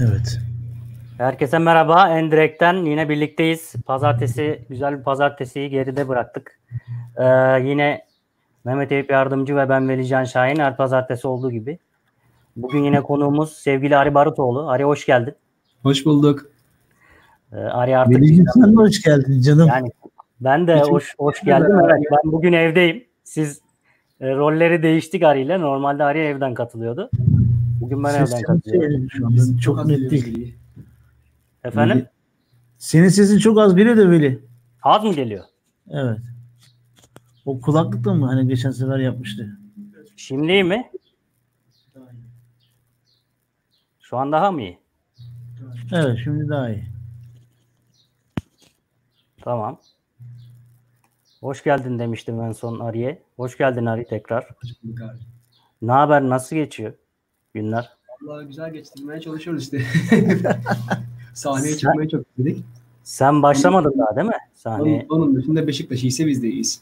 Evet. Herkese merhaba. Endirek'ten yine birlikteyiz. Pazartesi, güzel bir pazartesiyi geride bıraktık. Ee, yine Mehmet Eyüp Yardımcı ve ben Velican Şahin her pazartesi olduğu gibi. Bugün yine konuğumuz sevgili Ari Barutoğlu. Ari hoş geldin. Hoş bulduk. Ee, Ari artık... Velican sen de hoş geldin canım. Yani ben de hoş, hoş geldim. Evet, ben bugün evdeyim. Siz e, rolleri değiştik Ari ile. Normalde Ari evden katılıyordu. Bugün ben Ses evden çok şu anda çok net değil. Efendim? Senin sesin çok az geliyor da Veli. Az mı geliyor? Evet. O kulaklıkta mı hani geçen sefer yapmıştı? Şimdi iyi mi? Şu an daha mı iyi? Evet şimdi daha iyi. Tamam. Hoş geldin demiştim en son Ari'ye. Hoş geldin Ari tekrar. Ne haber? Nasıl geçiyor günler? Vallahi güzel geçtirmeye çalışıyoruz işte. Sahneye Sen- çıkmayı çok istedik. Sen başlamadın daha değil mi? Sahneye. Onun, onun dışında Beşiktaş ise biz de iyiyiz.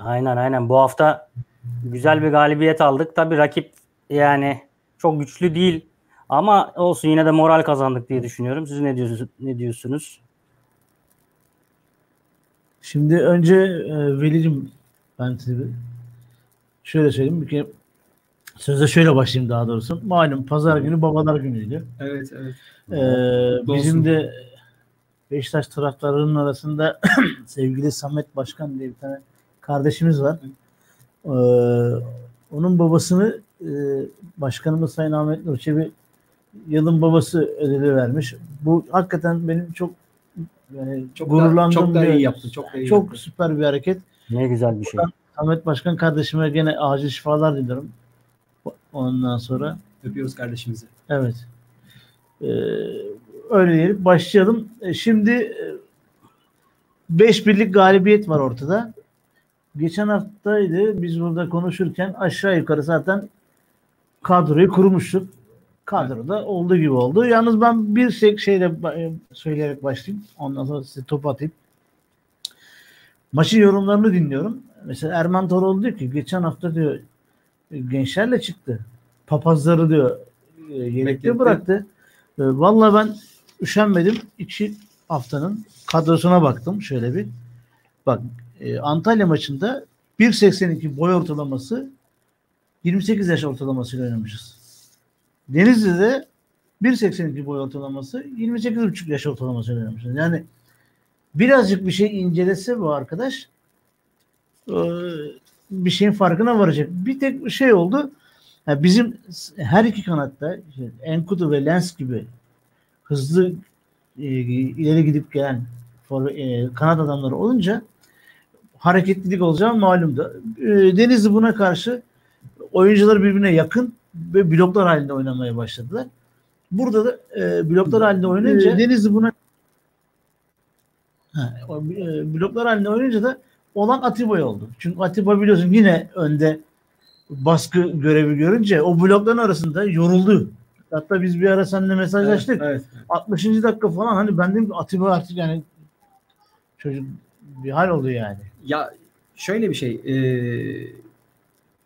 Aynen aynen. Bu hafta güzel bir galibiyet aldık. Tabii rakip yani çok güçlü değil. Ama olsun yine de moral kazandık diye düşünüyorum. Siz ne diyorsunuz? Ne diyorsunuz? Şimdi önce e, Veli'cim ben size şöyle söyleyeyim. Bir kere söze şöyle başlayayım daha doğrusu. Malum pazar günü babalar günüydü. Evet evet. Ee, Olsun. bizim de Beşiktaş taraftarlarının arasında sevgili Samet Başkan diye bir tane kardeşimiz var. Ee, onun babasını e, başkanımız Sayın Ahmet Nur Çebi yılın babası ödülü vermiş. Bu hakikaten benim çok yani Çok gururlandığım da, çok da bir- iyi yaptı. Çok da iyi çok yaptı. süper bir hareket. Ne güzel bir şey. Ahmet Başkan kardeşime gene acil şifalar diliyorum. Ondan sonra Öpüyoruz kardeşimizi. Evet. Ee, öyle diyelim. Başlayalım. E, şimdi 5 birlik galibiyet var ortada. Geçen haftaydı biz burada konuşurken aşağı yukarı zaten kadroyu kurmuştuk. Kadroda olduğu gibi oldu. Yalnız ben bir şey şeyle ba- söyleyerek başlayayım. Ondan sonra size top atayım. Maçın yorumlarını dinliyorum. Mesela Erman Toroğlu diyor ki geçen hafta diyor gençlerle çıktı. Papazları diyor e, yedekte bıraktı. E, Vallahi ben üşenmedim. İki haftanın kadrosuna baktım şöyle bir. Bak e, Antalya maçında 1.82 boy ortalaması 28 yaş ortalamasıyla oynamışız. Denizli'de 1.82 boy ortalaması 28,5 yaş ortalamasıyla oynamışız. Yani birazcık bir şey incelese bu arkadaş e, bir şeyin farkına varacak. Bir tek şey oldu. Ya bizim her iki kanatta işte Enkudu ve Lens gibi hızlı e, ileri gidip gelen forve- e, kanat adamları olunca hareketlilik olacağı malumdu. E, Denizli buna karşı oyuncular birbirine yakın ve bloklar halinde oynamaya başladılar. Burada da e, bloklar halinde oynayınca Denizli buna ha, o, e, bloklar halinde oynayınca da olan Atiba'ya oldu. Çünkü Atiba biliyorsun yine önde baskı görevi görünce o blokların arasında yoruldu. Hatta biz bir ara seninle mesajlaştık. Evet, evet. 60. dakika falan hani ben dedim ki Atiba artık yani çocuk bir hal oldu yani. Ya şöyle bir şey. e,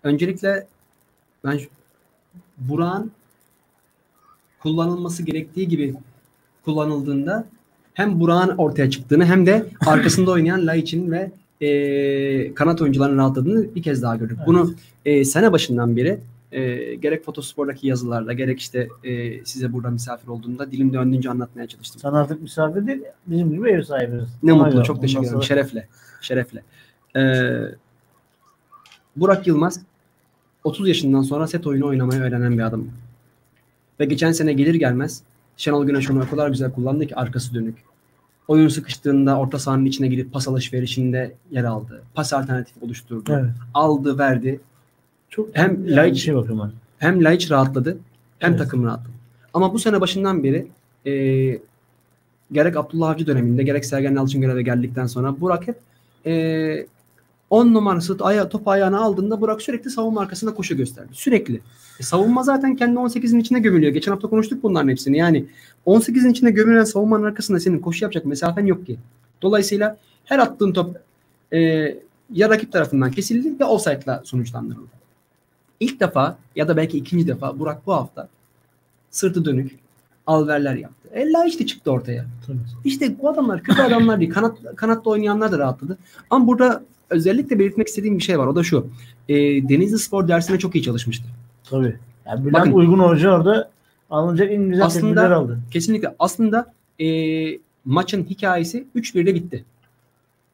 öncelikle ben Burak'ın kullanılması gerektiği gibi kullanıldığında hem Burak'ın ortaya çıktığını hem de arkasında oynayan Laiç'in ve e, kanat oyuncuların rahatladığını bir kez daha gördük. Evet. Bunu e, sene başından beri e, gerek Fotospor'daki yazılarda gerek işte e, size burada misafir olduğumda dilim döndüğünce anlatmaya çalıştım. Sen artık misafir değil bizim gibi ev sahibiz. Ne Ona mutlu. Çok teşekkür ederim. Şerefle. Şerefle. Ee, Burak Yılmaz 30 yaşından sonra set oyunu oynamayı öğrenen bir adam. Ve geçen sene gelir gelmez Şenol Güneş onu o kadar güzel kullandı ki arkası dönük. Oyun sıkıştığında orta sahanın içine girip pas alışverişinde yer aldı. Pas alternatifi oluşturdu. Evet. Aldı, verdi. Çok Hem yani Laiç- şey bakıyorum. Hem Laiç rahatladı hem Evet. takım rahatladı. Ama bu sene başından beri e, gerek Abdullah Avcı döneminde gerek Sergen Yalçın göreve geldikten sonra Burak hep e, 10 numarası aya, top ayağına aldığında Burak sürekli savunma arkasında koşu gösterdi. Sürekli. E, savunma zaten kendi 18'in içine gömülüyor. Geçen hafta konuştuk bunların hepsini. Yani 18'in içine gömülen savunmanın arkasında senin koşu yapacak mesafen yok ki. Dolayısıyla her attığın top e, ya rakip tarafından kesildi ya offside'la sonuçlandırıldı. İlk defa ya da belki ikinci defa Burak bu hafta sırtı dönük alverler yaptı. Ella işte çıktı ortaya. Tabii. İşte bu adamlar kötü adamlar değil. Kanat, kanatta oynayanlar da rahatladı. Ama burada özellikle belirtmek istediğim bir şey var. O da şu. E, Denizli Spor dersine çok iyi çalışmıştı. Tabii. Yani Bülent Bakın. Uygun Hoca orada alınacak en güzel Aslında- aldı. Kesinlikle. Aslında e, maçın hikayesi 3-1'de bitti.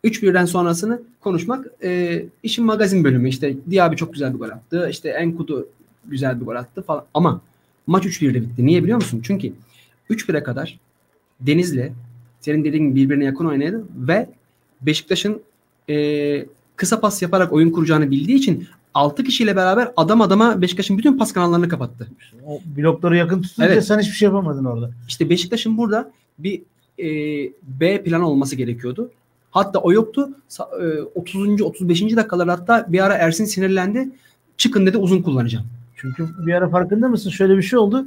3-1'den sonrasını konuşmak e, işin magazin bölümü. İşte Diaby çok güzel bir gol attı. İşte Enkudu güzel bir gol attı falan. Ama maç 3-1'de bitti. Niye biliyor musun? Çünkü 3-1'e kadar Denizli senin dediğin birbirine yakın oynadı ve Beşiktaş'ın e, kısa pas yaparak oyun kuracağını bildiği için 6 kişiyle beraber adam adama Beşiktaş'ın bütün pas kanallarını kapattı. O blokları yakın tutunca Evet. sen hiçbir şey yapamadın orada. İşte Beşiktaş'ın burada bir e, B planı olması gerekiyordu. Hatta o yoktu. Sa- e, 30. 35. dakikalar hatta bir ara Ersin sinirlendi. Çıkın dedi uzun kullanacağım. Çünkü bir ara farkında mısın? Şöyle bir şey oldu.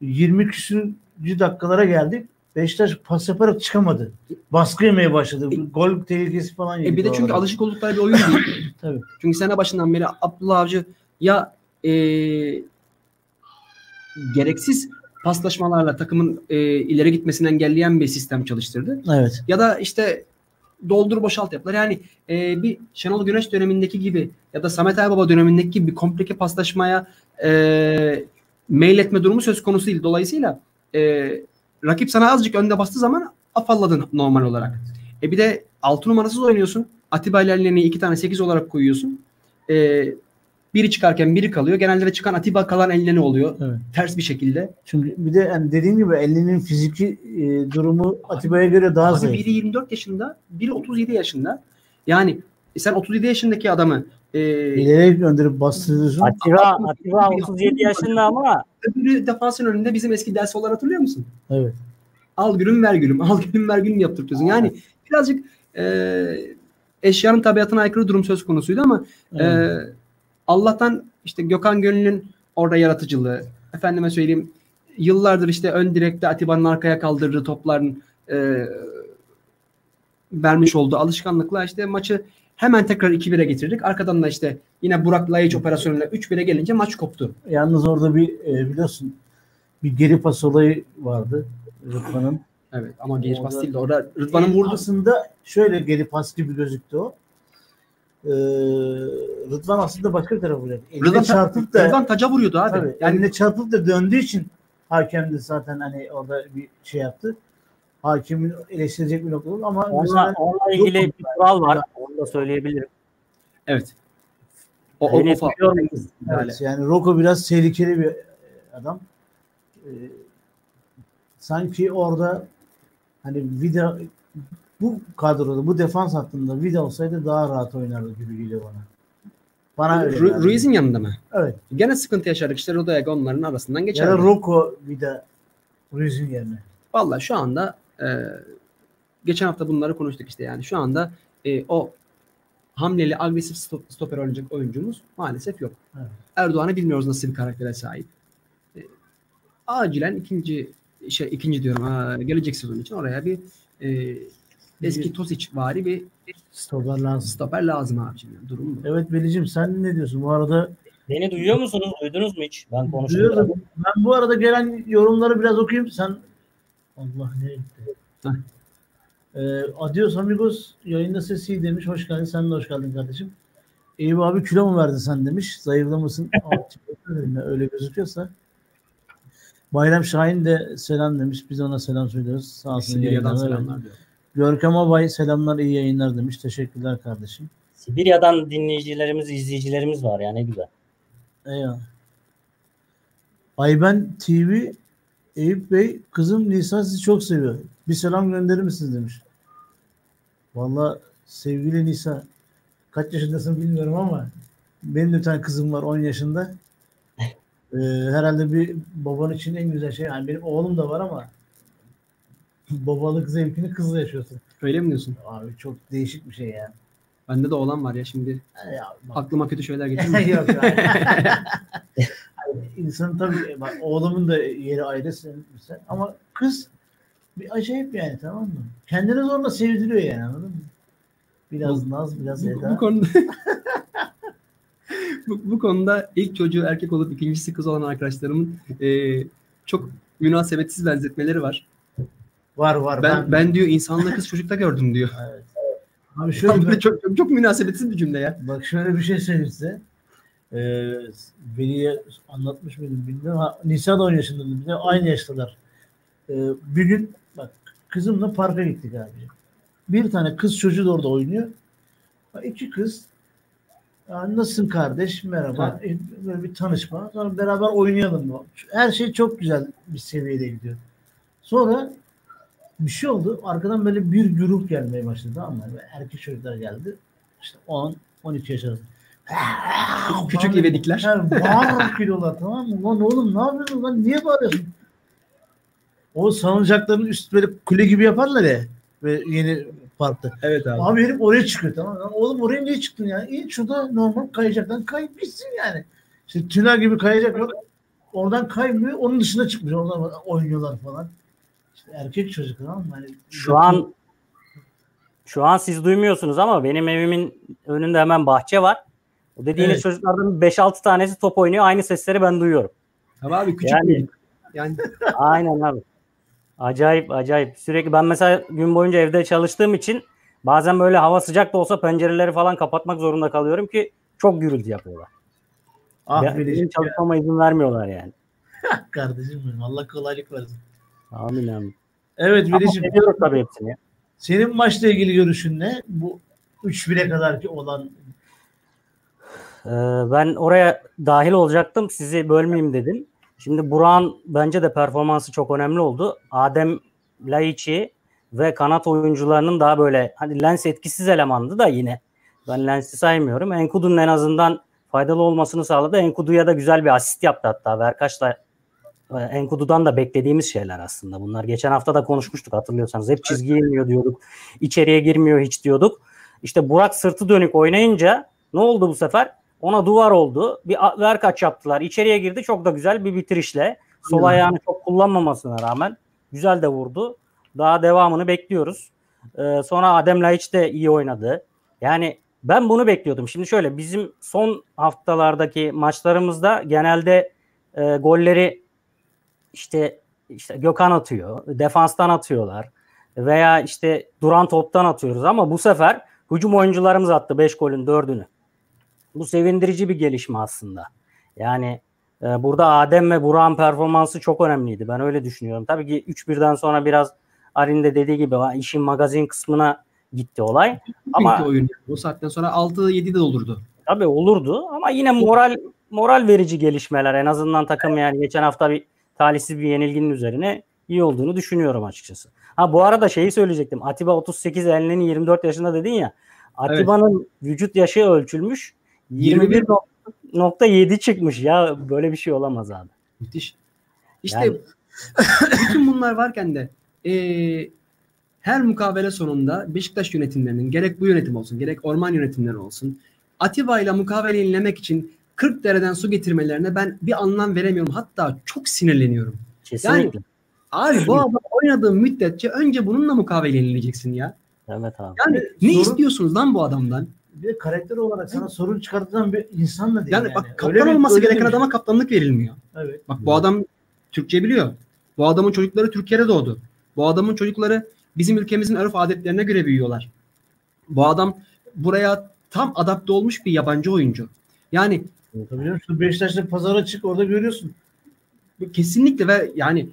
20 küsürcü dakikalara geldik. Beşiktaş pas yaparak çıkamadı. Baskı yemeye başladı. E- Gol tehlikesi falan E bir de çünkü alışık oldukları bir oyun değil. Tabii. Çünkü sene başından beri Abdullah Avcı ya e, gereksiz paslaşmalarla takımın e, ileri gitmesini engelleyen bir sistem çalıştırdı. Evet. ya da işte doldur boşalt yaptılar. Yani e, bir Şenol Güneş dönemindeki gibi ya da Samet Aybaba dönemindeki gibi bir komplike paslaşmaya e, meyletme durumu söz konusu değil. Dolayısıyla e, rakip sana azıcık önde bastığı zaman afalladın normal olarak. E bir de 6 numarasız oynuyorsun. Atiba ile Elneni iki tane 8 olarak koyuyorsun. E, biri çıkarken biri kalıyor. Genelde de çıkan Atiba kalan Elneni oluyor. Evet. Ters bir şekilde. Çünkü bir de yani dediğin gibi elinin fiziki e, durumu Atiba'ya göre daha Abi zayıf. biri 24 yaşında, biri 37 yaşında. Yani e, sen 37 yaşındaki adamı e, İleriye gönderip bastırıyorsun. Atiba, Atiba bir- 37 yaşında ama öbürü defansın önünde bizim eski dersolar hatırlıyor musun? Evet. Al gülüm ver gülüm, al gülüm ver gülüm yaptırtıyorsun. Yani birazcık e, eşyanın tabiatına aykırı durum söz konusuydu ama evet. e, Allah'tan işte Gökhan Gönül'ün orada yaratıcılığı, efendime söyleyeyim yıllardır işte ön direkte Atiba'nın arkaya kaldırdığı topların e, vermiş olduğu alışkanlıkla işte maçı hemen tekrar 2-1'e getirdik. Arkadan da işte yine Burak Layiç operasyonuyla 3-1'e gelince maç koptu. Yalnız orada bir e, biliyorsun bir geri pas olayı vardı Rıdvan'ın. Evet ama genç pas Orada- değildi. Orada Rıdvan'ın vurdu. Aslında şöyle geri pas gibi gözüktü o. Ee, Rıdvan aslında başka tarafa vuruyor. Eline Rıdvan, çarpıp da Rıdvan taca vuruyordu abi. tabii, yani eline çarpıp da döndüğü için hakem de zaten hani orada bir şey yaptı. Hakemin eleştirecek bir nokta ama onunla, mesela onunla ilgili bir kural var. Onu da söyleyebilirim. evet. O, o, o, muyuz? evet, yani Roko biraz tehlikeli bir adam. Ee, sanki orada hani Vida bu kadroda bu defans hattında Vida olsaydı daha rahat oynardı gibi geliyor bana. Bana öyle. Ru-. Ruiz'in yanında mı? Evet. Gene sıkıntı yaşadık. İşte Rodayega onların arasından Ya geçer. da Roko Vida Ruiz'in yerine. Valla şu anda e, geçen hafta bunları konuştuk işte yani şu anda e, o hamleli agresif stop, stoper oynayacak oyuncumuz maalesef yok. Evet. Erdoğan'ı bilmiyoruz nasıl bir karaktere sahip. E, acilen ikinci şey ikinci diyorum ha, gelecek sezon için oraya bir e, eski Tosic vari bir Stoper lazım. stoper lazım abi şimdi. Durum bu. Evet Belicim sen ne diyorsun? Bu arada Beni duyuyor musunuz? Duydunuz mu hiç? Ben konuştum. duyuyorum. Ben bu arada gelen yorumları biraz okuyayım. Sen Allah ne? Heh. Ee, adios amigos yayında sesi iyi demiş. Hoş geldin. Sen de hoş geldin kardeşim. Eyüp abi kilo mu verdin sen demiş. Zayıflamasın. Öyle gözüküyorsa. Bayram Şahin de selam demiş. Biz ona selam söylüyoruz. Sağ olsun. Sibirya'dan selamlar diyor. Görkem Abay selamlar iyi yayınlar demiş. Teşekkürler kardeşim. Sibirya'dan dinleyicilerimiz, izleyicilerimiz var ya ne güzel. Eyvallah. Ayben TV Eyüp Bey kızım Nisa sizi çok seviyor. Bir selam gönderir misiniz demiş. Valla sevgili Nisa kaç yaşındasın bilmiyorum ama benim de bir tane kızım var 10 yaşında. Ee, herhalde bir baban için en güzel şey yani benim oğlum da var ama babalık zevkini kızla yaşıyorsun. Öyle mi diyorsun? Abi çok değişik bir şey yani. Bende de olan var ya şimdi Ya, bak- aklıma kötü şeyler geçiyor. Yok. İnsanın tabii bak, oğlumun da yeri ayrı sen, sen- ama kız bir acayip yani tamam mı? Kendini zorla sevdiriyor yani anladın mı? Biraz naz, biraz bu, eda. bu konuda bu, bu konuda ilk çocuğu erkek olup ikincisi kız olan arkadaşlarımın e, çok münasebetsiz benzetmeleri var. Var var. Ben ben diyor insanla kız çocukta gördüm diyor. Evet. Abi şöyle çok, çok, çok münasebetsiz bir cümle ya. Bak şöyle bir şey söyleyeyim size. Ee, Veli'ye anlatmış mıydım bilmiyorum. Ha, Nisa da 10 yaşında. Bir de aynı yaştalar. Ee, bir gün bak kızımla parka gittik abi. Bir tane kız çocuğu da orada oynuyor. İki kız ya nasılsın kardeş? Merhaba. E, Böyle bir tanışma. Sonra beraber oynayalım mı? Her şey çok güzel bir seviyede gidiyor. Sonra bir şey oldu. Arkadan böyle bir güruh gelmeye başladı. Mı? Böyle Erkek çocuklar geldi. İşte 10 12 yaş arası. Küçük ivedikler. Bağırarak geliyorlar tamam mı? Lan oğlum ne yapıyorsun lan? Niye bağırıyorsun? O salıncakların üst böyle kule gibi yaparlar ya. Ve yeni parkta. Evet abi. Abi herif oraya çıkıyor tamam mı? Oğlum oraya niye çıktın ya? İyi şurada normal kayacaktan kayıp gitsin yani. İşte tünel gibi kayacak yok. Oradan kaymıyor. Onun dışına çıkmış. Oradan oynuyorlar falan. İşte erkek çocuk tamam mı? Hani Şu an şu an siz duymuyorsunuz ama benim evimin önünde hemen bahçe var. O dediğiniz Evet. çocuklardan 5-6 tanesi top oynuyor. Aynı sesleri ben duyuyorum. Ama abi küçük Yani- yani Aynen abi. Acayip acayip. Sürekli ben mesela gün boyunca evde çalıştığım için bazen böyle hava sıcak da olsa pencereleri falan kapatmak zorunda kalıyorum ki çok gürültü yapıyorlar. ah Ya, benim çalışmama izin vermiyorlar yani. ya, kardeşim benim. Allah kolaylık versin. Amin amin. Evet Ama Melih'ciğim. seviyoruz tabii hepsini. ya. Senin maçla ilgili görüşün ne? Bu 3-1'e kadarki olan Ee, ben oraya dahil olacaktım. Sizi bölmeyeyim dedim. Şimdi Burak'ın bence de performansı çok önemli oldu. Adem Laiçi ve kanat oyuncularının daha böyle hani Lens etkisiz elemandı da yine. Ben Lens'i saymıyorum. Enkudu'nun en azından faydalı olmasını sağladı. Enkudu'ya da güzel bir asist yaptı hatta. Verkaç'la e, Enkudu'dan da beklediğimiz şeyler aslında. Bunlar geçen hafta da konuşmuştuk hatırlıyorsanız. Hep çizgiye iniyor diyorduk. İçeriye girmiyor hiç diyorduk. İşte Burak sırtı dönük oynayınca ne oldu bu sefer? Ona duvar oldu. Bir a- verkaç yaptılar. İçeriye girdi. Çok da güzel bir bitirişle. Sol ayağını çok kullanmamasına rağmen güzel de vurdu. Daha devamını bekliyoruz. Ee, sonra Adem Laiç de iyi oynadı. Yani ben bunu bekliyordum. Şimdi şöyle bizim son haftalardaki maçlarımızda genelde e, golleri işte işte Gökhan atıyor, defanstan atıyorlar veya işte duran toptan atıyoruz ama bu sefer hücum oyuncularımız attı 5 golün 4'ünü. Bu sevindirici bir gelişme aslında. Yani e, burada Adem ve Burak'ın performansı çok önemliydi. Ben öyle düşünüyorum. Tabii ki 3-1'den sonra biraz Arin de dediği gibi işin magazin kısmına gitti olay. Ama oyun. O saatten sonra 6-7 de olurdu. Tabii olurdu ama yine moral moral verici gelişmeler en azından takım yani geçen hafta bir talihsiz bir yenilginin üzerine iyi olduğunu düşünüyorum açıkçası. Ha bu arada şeyi söyleyecektim. Atiba 38 elinin 24 yaşında dedin ya. Atiba'nın vücut yaşı ölçülmüş. 21.7 çıkmış ya böyle bir şey olamaz abi. Müthiş. İşte Yani- bütün bunlar varken de eee, her mukavele sonunda Beşiktaş yönetimlerinin gerek bu yönetim olsun gerek orman yönetimleri olsun Atiba ile mukavele yenilemek için 40 dereden su getirmelerine ben bir anlam veremiyorum. Hatta çok sinirleniyorum. Kesinlikle. Abi bu adam oynadığı müddetçe önce bununla mukavele yenileceksin ya. Evet abi. Yani ne Sorun- istiyorsunuz lan bu adamdan? Bir de karakter olarak sana sorun çıkartılan bir insan da değil. Yani, Yani, bak Öyle kaptan bir- olması öyle gereken bir- adama kaptanlık verilmiyor. Evet. Bak bu adam Türkçe biliyor. Bu adamın çocukları Türkiye'de doğdu. Bu adamın çocukları bizim ülkemizin örf adetlerine göre büyüyorlar. Bu adam buraya tam adapte olmuş bir yabancı oyuncu. Yani Tabii şu Beşiktaş'ta pazara çık orada görüyorsun. kesinlikle ve yani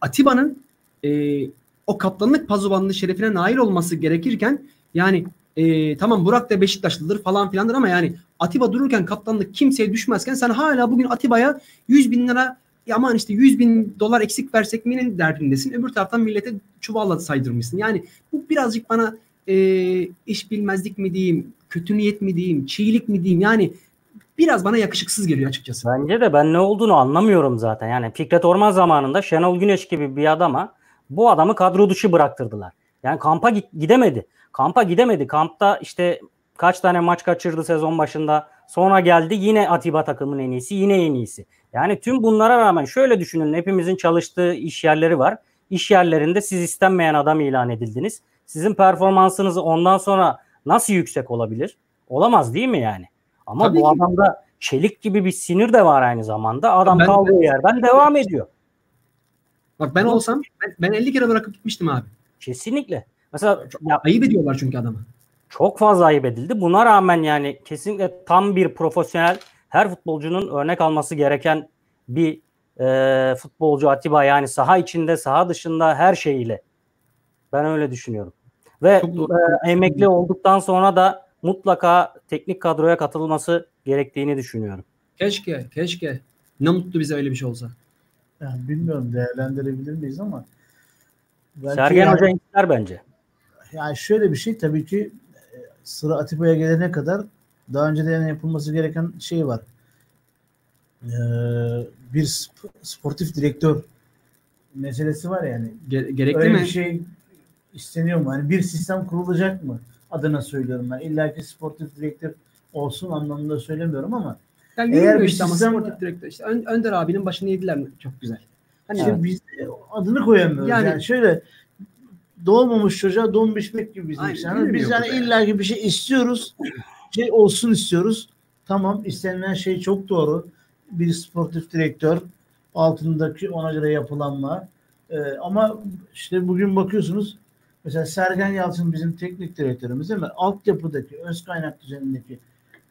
Atiba'nın e, o kaptanlık pazubanlığı şerefine nail olması gerekirken yani e, tamam Burak da Beşiktaşlıdır falan filandır ama yani Atiba dururken kaptanlık kimseye düşmezken sen hala bugün Atiba'ya 100 bin lira ya aman işte 100 bin dolar eksik versek minin derdindesin. Öbür taraftan millete çuvalla saydırmışsın. Yani bu birazcık bana e, iş bilmezlik mi diyeyim, kötü niyet mi diyeyim, çiğlik mi diyeyim yani biraz bana yakışıksız geliyor açıkçası. Bence de ben ne olduğunu anlamıyorum zaten. Yani Fikret Orman zamanında Şenol Güneş gibi bir adama bu adamı kadro dışı bıraktırdılar. Yani kampa gidemedi. Kampa gidemedi. Kampta işte kaç tane maç kaçırdı sezon başında. Sonra geldi yine Atiba takımın en iyisi, yine en iyisi. Yani tüm bunlara rağmen şöyle düşünün. Hepimizin çalıştığı iş yerleri var. İş yerlerinde siz istenmeyen adam ilan edildiniz. Sizin performansınız ondan sonra nasıl yüksek olabilir? Olamaz değil mi yani? Ama Tabii bu ki. adamda çelik gibi bir sinir de var aynı zamanda. Adam Ben- kaldığı yerden devam ediyor. Bak ben olsam ben, ben 50 kere bırakıp gitmiştim abi. Kesinlikle. Mesela Çok, ya, ayıp ediyorlar çünkü adamı. çok fazla ayıp edildi. Buna rağmen yani kesinlikle tam bir profesyonel her futbolcunun örnek alması gereken bir e, futbolcu Atiba yani saha içinde saha dışında her şeyiyle. Ben öyle düşünüyorum. Ve e, emekli olduktan sonra da mutlaka teknik kadroya katılması gerektiğini düşünüyorum. Keşke, keşke. Ne mutlu bize öyle bir şey olsa. Yani bilmiyorum değerlendirebilir miyiz ama belki Sergen yani, Hoca ister bence. yani şöyle bir şey tabii ki e, sıra Atiba'ya gelene kadar daha önce de yani yapılması gereken şey var. Ee, bir sp- sportif direktör meselesi var yani. Ge- gerekli Öyle mi? bir şey isteniyor mu? Hani bir sistem kurulacak mı? Adına söylüyorum ben. İlla ki sportif direktör olsun anlamında söylemiyorum ama Yani Eğer bir işte ama sistem- sportif direktör. İşte Ön- Önder abinin başını yediler çok güzel. Hani işte biz adını koyamıyoruz. Yani- Yani, şöyle doğmamış çocuğa don biçmek gibi bizim Aynen. Yani bilmiyor biz yani. illa ki bir şey istiyoruz. Şey olsun istiyoruz. Tamam istenilen şey çok doğru. Bir sportif direktör altındaki ona göre yapılanma. Ee, ama işte bugün bakıyorsunuz mesela Sergen Yalçın bizim teknik direktörümüz değil mi? Altyapıdaki, öz kaynak düzenindeki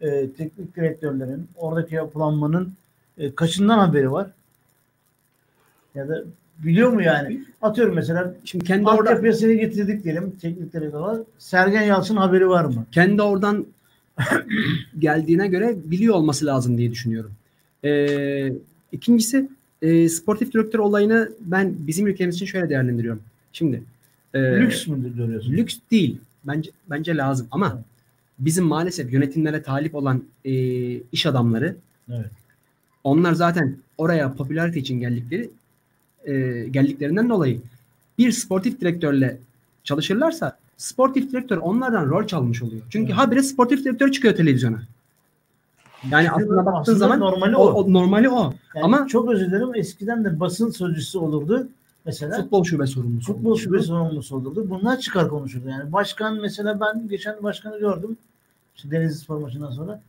e, teknik direktörlerin oradaki yapılanmanın e, kaçından haberi var? Ya da biliyor mu yani? Atıyorum mesela şimdi kendi orada altyapıya seni getirdik diyelim teknik direktör. Sergen Yalçın haberi var mı? kendi oradan geldiğine göre biliyor olması lazım diye düşünüyorum. Ee, ikincisi e, sportif direktör olayını ben bizim ülkemiz için şöyle değerlendiriyorum. Şimdi e, Lüks mü görüyorsun? lüks değil. Bence bence lazım ama bizim maalesef yönetimlere talip olan e, iş adamları Evet. onlar zaten oraya popülarite için geldikleri e, geldiklerinden dolayı bir sportif direktörle çalışırlarsa sportif direktör onlardan rol çalmış oluyor. Çünkü Evet. habire sportif direktör çıkıyor televizyona. Yani Şimdi aslında baktığın aslında zaman normali o, o. o normali o. Yani ama- çok özür dilerim eskiden de basın sözcüsü olurdu. Mesela Futbol şube sorumlusu. futbol şube sorumlusu olurdu. Bunlar çıkar konuşurdu. Yani başkan mesela ben geçen başkanı gördüm. İşte Denizli Spor maçından sonra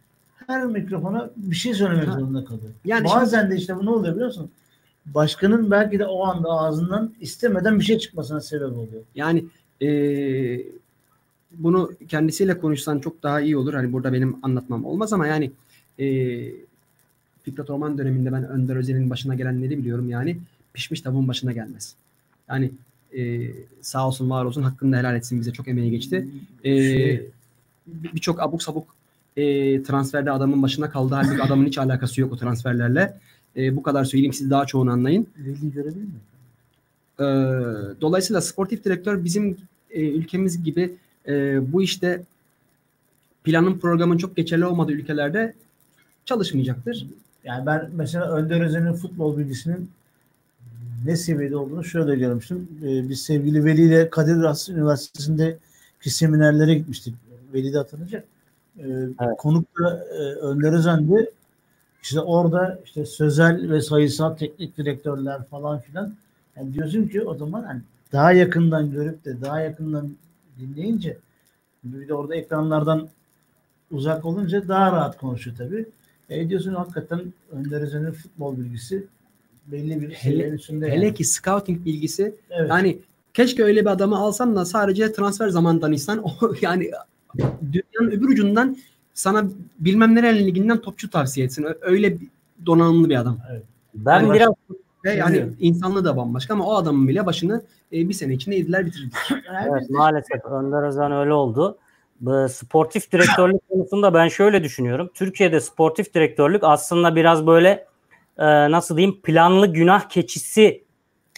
her mikrofona bir şey söylemek Ha. zorunda kalıyor. Yani Bazen de işte bu ne oluyor biliyor musun? Başkanın belki de o anda ağzından istemeden bir şey çıkmasına sebep oluyor. Yani eee, bunu kendisiyle konuşsan çok daha iyi olur. Hani burada benim anlatmam olmaz ama yani eee Fikret Orman döneminde ben Önder Özel'in başına gelenleri biliyorum. Yani pişmiş tavuğun başına gelmez. Yani eee, sağ olsun var olsun hakkında helal etsin bize çok emeği geçti. Bir- Birçok abuk sabuk eee, transferde adamın başına kaldı. Halbuki adamın hiç alakası yok o transferlerle. Eee, bu kadar söyleyeyim siz daha çoğunu anlayın. Veli görebilir miyim? Ee, dolayısıyla sportif direktör bizim e, ülkemiz gibi e, bu işte planın programın çok geçerli olmadığı ülkelerde çalışmayacaktır. Yani ben mesela Önder Özen'in futbol bilgisinin ne seviyede olduğunu şöyle görmüştüm. Ee, biz sevgili Veli ile Kadir Has Üniversitesi'ndeki seminerlere gitmiştik. Veli de hatırlayacak. Ee, Evet. Konuk da e, Önder Özen'di. İşte orada işte sözel ve sayısal teknik direktörler falan filan. Yani diyorsun ki o zaman hani daha yakından görüp de daha yakından dinleyince bir de orada ekranlardan uzak olunca daha rahat konuşuyor tabii. E diyorsun hakikaten Önder Özen'in futbol bilgisi belli bir seviyenin üstünde. Hele yani. ki scouting bilgisi Evet. yani keşke öyle bir adamı alsam da sadece transfer zaman danışsan o yani dünyanın öbür ucundan sana bilmem nereli liginden topçu tavsiye etsin. Öyle donanımlı bir adam. Ben Yani biraz Ve yani insanlığı da bambaşka ama o adamın bile başını e, bir sene içinde yediler bitirdi. Yani Evet maalesef Önder Özen öyle oldu. Bu sportif direktörlük konusunda ben şöyle düşünüyorum. Türkiye'de sportif direktörlük aslında biraz böyle e, nasıl diyeyim planlı günah keçisi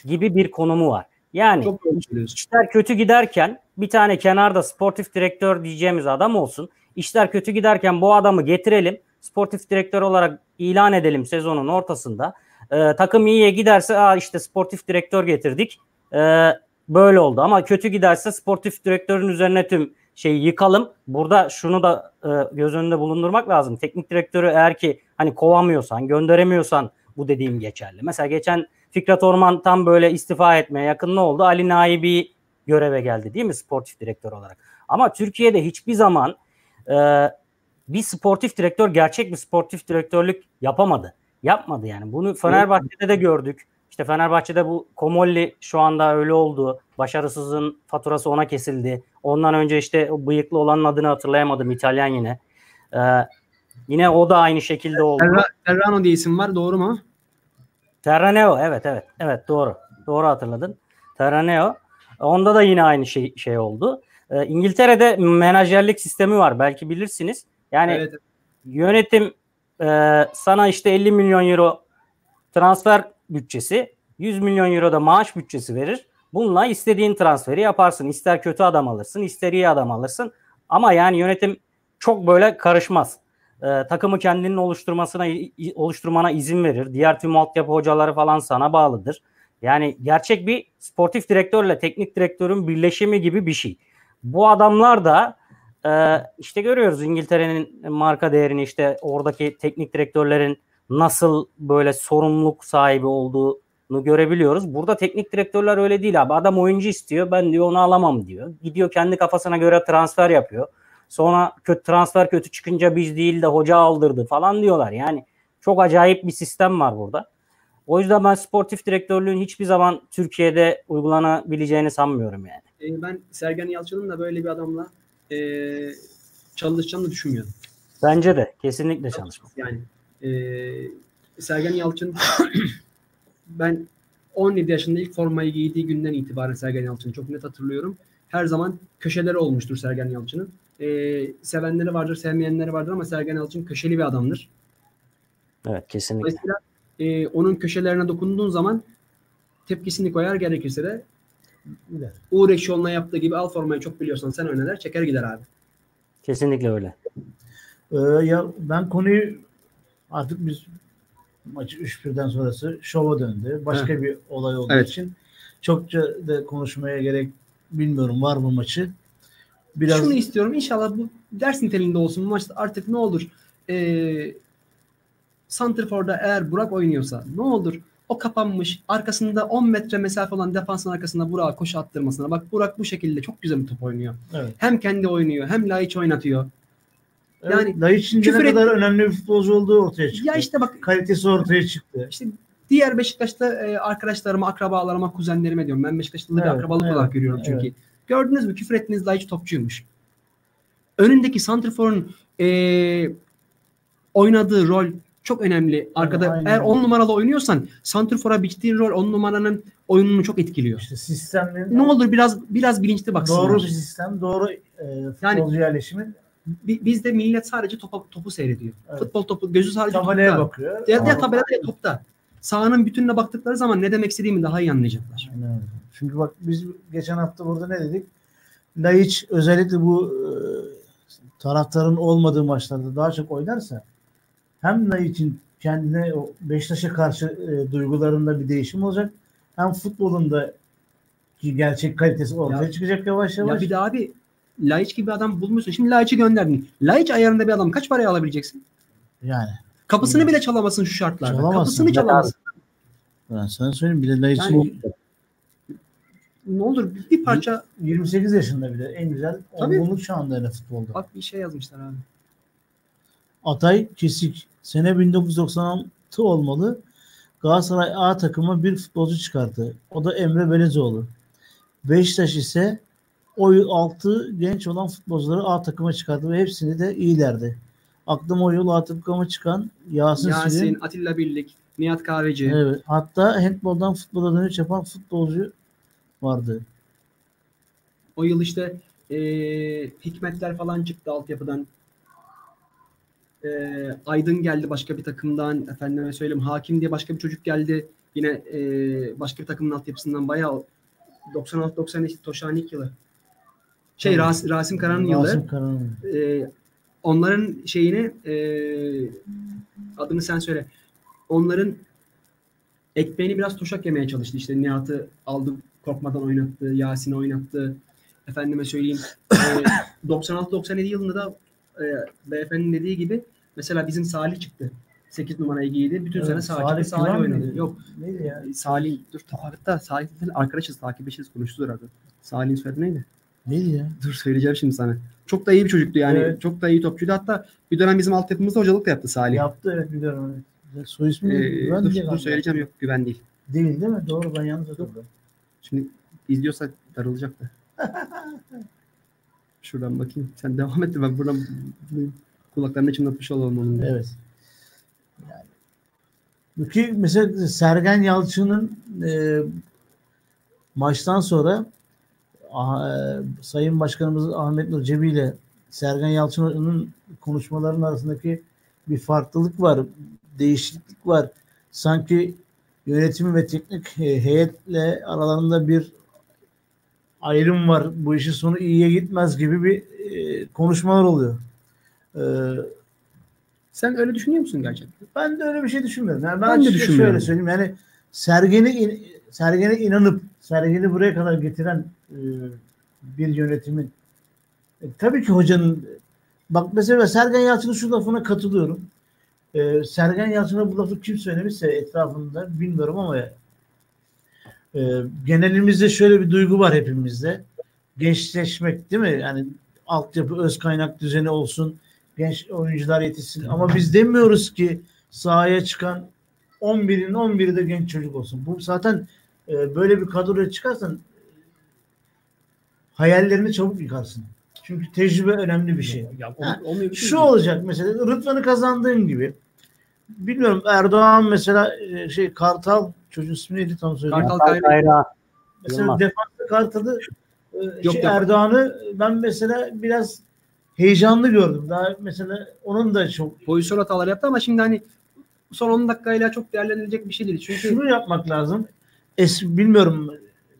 gibi bir konumu var. Yani Çok işler kötü giderken bir tane kenarda sportif direktör diyeceğimiz adam olsun. İşler kötü giderken bu adamı getirelim. Sportif direktör olarak ilan edelim sezonun ortasında. Ee, takım iyiye giderse Aa işte sportif direktör getirdik. Ee, böyle oldu ama kötü giderse sportif direktörün üzerine tüm şeyi yıkalım. Burada şunu da e, göz önünde bulundurmak lazım. Teknik direktörü eğer ki hani kovamıyorsan, gönderemiyorsan bu dediğim geçerli. Mesela geçen Fikret Orman tam böyle istifa etmeye yakın ne oldu? Ali Naibi göreve geldi değil mi sportif direktör olarak? Ama Türkiye'de hiçbir zaman e, bir sportif direktör gerçek bir sportif direktörlük yapamadı. Yapmadı yani. Bunu Fenerbahçe'de de gördük. İşte Fenerbahçe'de bu Komolli şu anda öyle oldu. Başarısızın faturası ona kesildi. Ondan önce işte o bıyıklı olanın adını hatırlayamadım. İtalyan yine. Ee, yine o da aynı şekilde oldu. Ferra- Ferrano diye isim var doğru mu? Terraneo evet evet evet doğru. Doğru hatırladın. Terraneo. Onda da yine aynı şey şey oldu. Ee, İngiltere'de menajerlik sistemi var belki bilirsiniz. Yani Evet. yönetim e, sana işte 50 milyon euro transfer bütçesi, 100 milyon euro da maaş bütçesi verir. Bununla istediğin transferi yaparsın. İster kötü adam alırsın, ister iyi adam alırsın. Ama yani yönetim çok böyle karışmaz. E, takımı kendinin oluşturmasına oluşturmana izin verir. Diğer tüm altyapı hocaları falan sana bağlıdır. Yani gerçek bir sportif direktörle teknik direktörün birleşimi gibi bir şey. Bu adamlar da ee, işte görüyoruz İngiltere'nin marka değerini işte oradaki teknik direktörlerin nasıl böyle sorumluluk sahibi olduğunu görebiliyoruz. Burada teknik direktörler öyle değil abi. Adam oyuncu istiyor. Ben diyor onu alamam diyor. Gidiyor kendi kafasına göre transfer yapıyor. Sonra kötü transfer kötü çıkınca biz değil de hoca aldırdı falan diyorlar. Yani çok acayip bir sistem var burada. O yüzden ben sportif direktörlüğün hiçbir zaman Türkiye'de uygulanabileceğini sanmıyorum yani. Ee, ben Sergen Yalçın'ın da böyle bir adamla e, çalışacağını düşünmüyorum. Bence de kesinlikle çalışma. Yani e, Sergen Yalçın ben 17 yaşında ilk formayı giydiği günden itibaren Sergen Yalçın'ı çok net hatırlıyorum. Her zaman köşeleri olmuştur Sergen Yalçın'ın. E, sevenleri vardır, sevmeyenleri vardır ama Sergen Yalçın köşeli bir adamdır. Evet kesinlikle. Dolayısıyla e, onun köşelerine dokunduğun zaman tepkisini koyar gerekirse de Gider. Uğur Ekşioğlu'na yaptığı gibi al formayı çok biliyorsan sen oynar çeker gider abi. Kesinlikle öyle. Ee, ya ben konuyu artık biz maçı 3-1'den sonrası şova döndü. Başka bir olay olduğu Evet. için çokça da konuşmaya gerek bilmiyorum var mı maçı. Biraz Şunu istiyorum inşallah bu ders niteliğinde olsun bu maçta artık ne olur e, Santrfor'da eğer Burak oynuyorsa ne olur o kapanmış arkasında 10 metre mesafe olan defansın arkasında Burak'a koşu attırmasına. Bak Burak bu şekilde çok güzel bir top oynuyor. evet. Hem kendi oynuyor hem Laiç oynatıyor. Yani Yani Laiç'in ne et- kadar önemli bir futbolcu olduğu ortaya çıktı. Ya işte bak Kalitesi ortaya çıktı. işte diğer Beşiktaş'ta e, arkadaşlarıma, akrabalarıma, kuzenlerime diyorum. Ben Beşiktaşlı bir Evet, akrabalık evet, olarak görüyorum çünkü. evet. Gördünüz mü? Küfür ettiğiniz Laiç topçuymuş. Önündeki Santrfor'un e, oynadığı rol çok önemli. Arkada aynen eğer öyle. 10 numaralı oynuyorsan Santrfor'a biçtiğin rol 10 numaranın oyununu çok etkiliyor. İşte sistemlerin Ne olur biraz biraz bilinçli baksınlar. doğru bir sistem, doğru e, futbolcu yerleşimi Bi- Bizde millet sadece topu, topu seyrediyor. Evet. Futbol topu gözü sadece tabelaya topta. bakıyor. Ya, ya tabelada ya topta. Sahanın bütününe baktıkları zaman ne demek istediğimi daha iyi anlayacaklar. Aynen. Çünkü bak biz geçen hafta burada ne dedik? Laiç özellikle bu e, taraftarın olmadığı maçlarda daha çok oynarsa hem Laiç'in kendine o Beşiktaş'a karşı e, duygularında bir değişim olacak. Hem futbolunda ki gerçek kalitesi ortaya Ya- çıkacak yavaş Ya yavaş. bir de abi Laiç gibi adam bulmuşsun. Şimdi Laiç'i gönderdin. Laiç ayarında bir adam kaç paraya alabileceksin? Yani Kapısını Hmm. bile çalamasın şu şartlarda. Çalamazsın. Kapısını Ya çalamazsın. ben sana söyleyeyim bile Laiç'in Yani- Ne olur bir parça 28 yaşında bile en güzel olgunluk çağında futbolda. bak bir şey yazmışlar abi. Atay Kesik sene 1996 olmalı. Galatasaray A takımı bir futbolcu çıkarttı. O da Emre Belezoğlu. Beşiktaş ise o yıl 6 genç olan futbolcuları A takıma çıkarttı ve hepsini de iyilerdi. Aklıma o yıl A takıma çıkan Yasin, Yasin, Süleyman. Atilla Birlik, Nihat Kahveci. Evet. Hatta handboldan futbola dönüş yapan futbolcu vardı. O yıl işte eee, Hikmetler falan çıktı altyapıdan. Eee, Aydın geldi başka bir takımdan. Efendime söyleyeyim Hakim diye başka bir çocuk geldi. Yine eee, başka bir takımın altyapısından bayağı 96-97 Toşani ilk yılı. Şey. Ras- Rasim Karan'ın yılı. Rasim Karan'ın. Ee, onların şeyini e, adını sen söyle. Onların ekmeğini biraz toşak yemeye çalıştı. İşte Nihat'ı aldı korkmadan oynattı. Yasin'i oynattı. Efendime söyleyeyim. e, 96-97 yılında da e, beyefendinin dediği gibi mesela bizim Salih çıktı. 8 numarayı giydi. Bütün Evet, sene Salih. Salih Güven oynadı. miydi? Yok. Neydi ya? Salih dur hatta Salih arkadaşız takipleşiriz konuşuruz herhalde. Salih'in soyadı neydi? Neydi ya? Dur söyleyeceğim şimdi sana. Çok da iyi bir çocuktu yani. Evet. Çok da iyi topçuydu. Hatta bir dönem bizim altyapımızda hocalık da yaptı Salih. Yaptı evet biliyorum. evet. Soy ismi Ee? Güven dur, dur söyleyeceğim yok güven değil. Değil değil mi? Doğru ben yanlış hatırladım. Şimdi izliyorsa darılacak da. Şuradan bakayım. Sen devam et de ben buradan kulaklarını çınlatmış olalım onun. da. Evet. Yani. Ki mesela Sergen Yalçın'ın e, maçtan sonra ah, e, Sayın Başkanımız Ahmet Nur ile Sergen Yalçın'ın konuşmalarının arasındaki bir farklılık var. Değişiklik var. Sanki yönetim ve teknik he- heyetle aralarında bir ayrım var. Bu işin sonu iyiye gitmez gibi bir e, konuşmalar oluyor. E, Sen öyle düşünüyor musun gerçekten? ben de öyle bir şey düşünmüyorum. Yani ben, Ben de düşünmüyorum. Şöyle söyleyeyim yani Sergen'i in- Sergen'e inanıp Sergen'i buraya kadar getiren e, bir yönetimin e, tabii ki hocanın bak mesela Sergen Yalçın'ın şu lafına katılıyorum. E, Sergen Yalçın'a bu lafı kim söylemişse etrafında bilmiyorum ama e, genelimizde şöyle bir duygu var hepimizde. Gençleşmek değil mi? Yani altyapı öz kaynak düzeni olsun genç oyuncular yetişsin. Ama biz demiyoruz ki sahaya çıkan 11'in 11'i de genç çocuk olsun. Bu zaten e, böyle bir kadroya çıkarsan hayallerini çabuk yıkarsın. Çünkü tecrübe önemli bir şey. Ya, Ha, olmuyor bir şey Şu olacak mesela Rıdvan'ı kazandığım gibi. Bilmiyorum Erdoğan mesela e, şey Kartal çocuğun ismi neydi tam söyleyeyim. Kartal Kayra. Kayra. Mesela defansta Kartal'ı e, Yok, şey. Erdoğan'ı ben mesela biraz heyecanlı gördüm. Daha mesela onun da çok Pozisyon hataları yaptı ama şimdi hani son 10 dakikayla çok değerlendirilecek bir şey değil. Çünkü şunu yapmak lazım. Es, bilmiyorum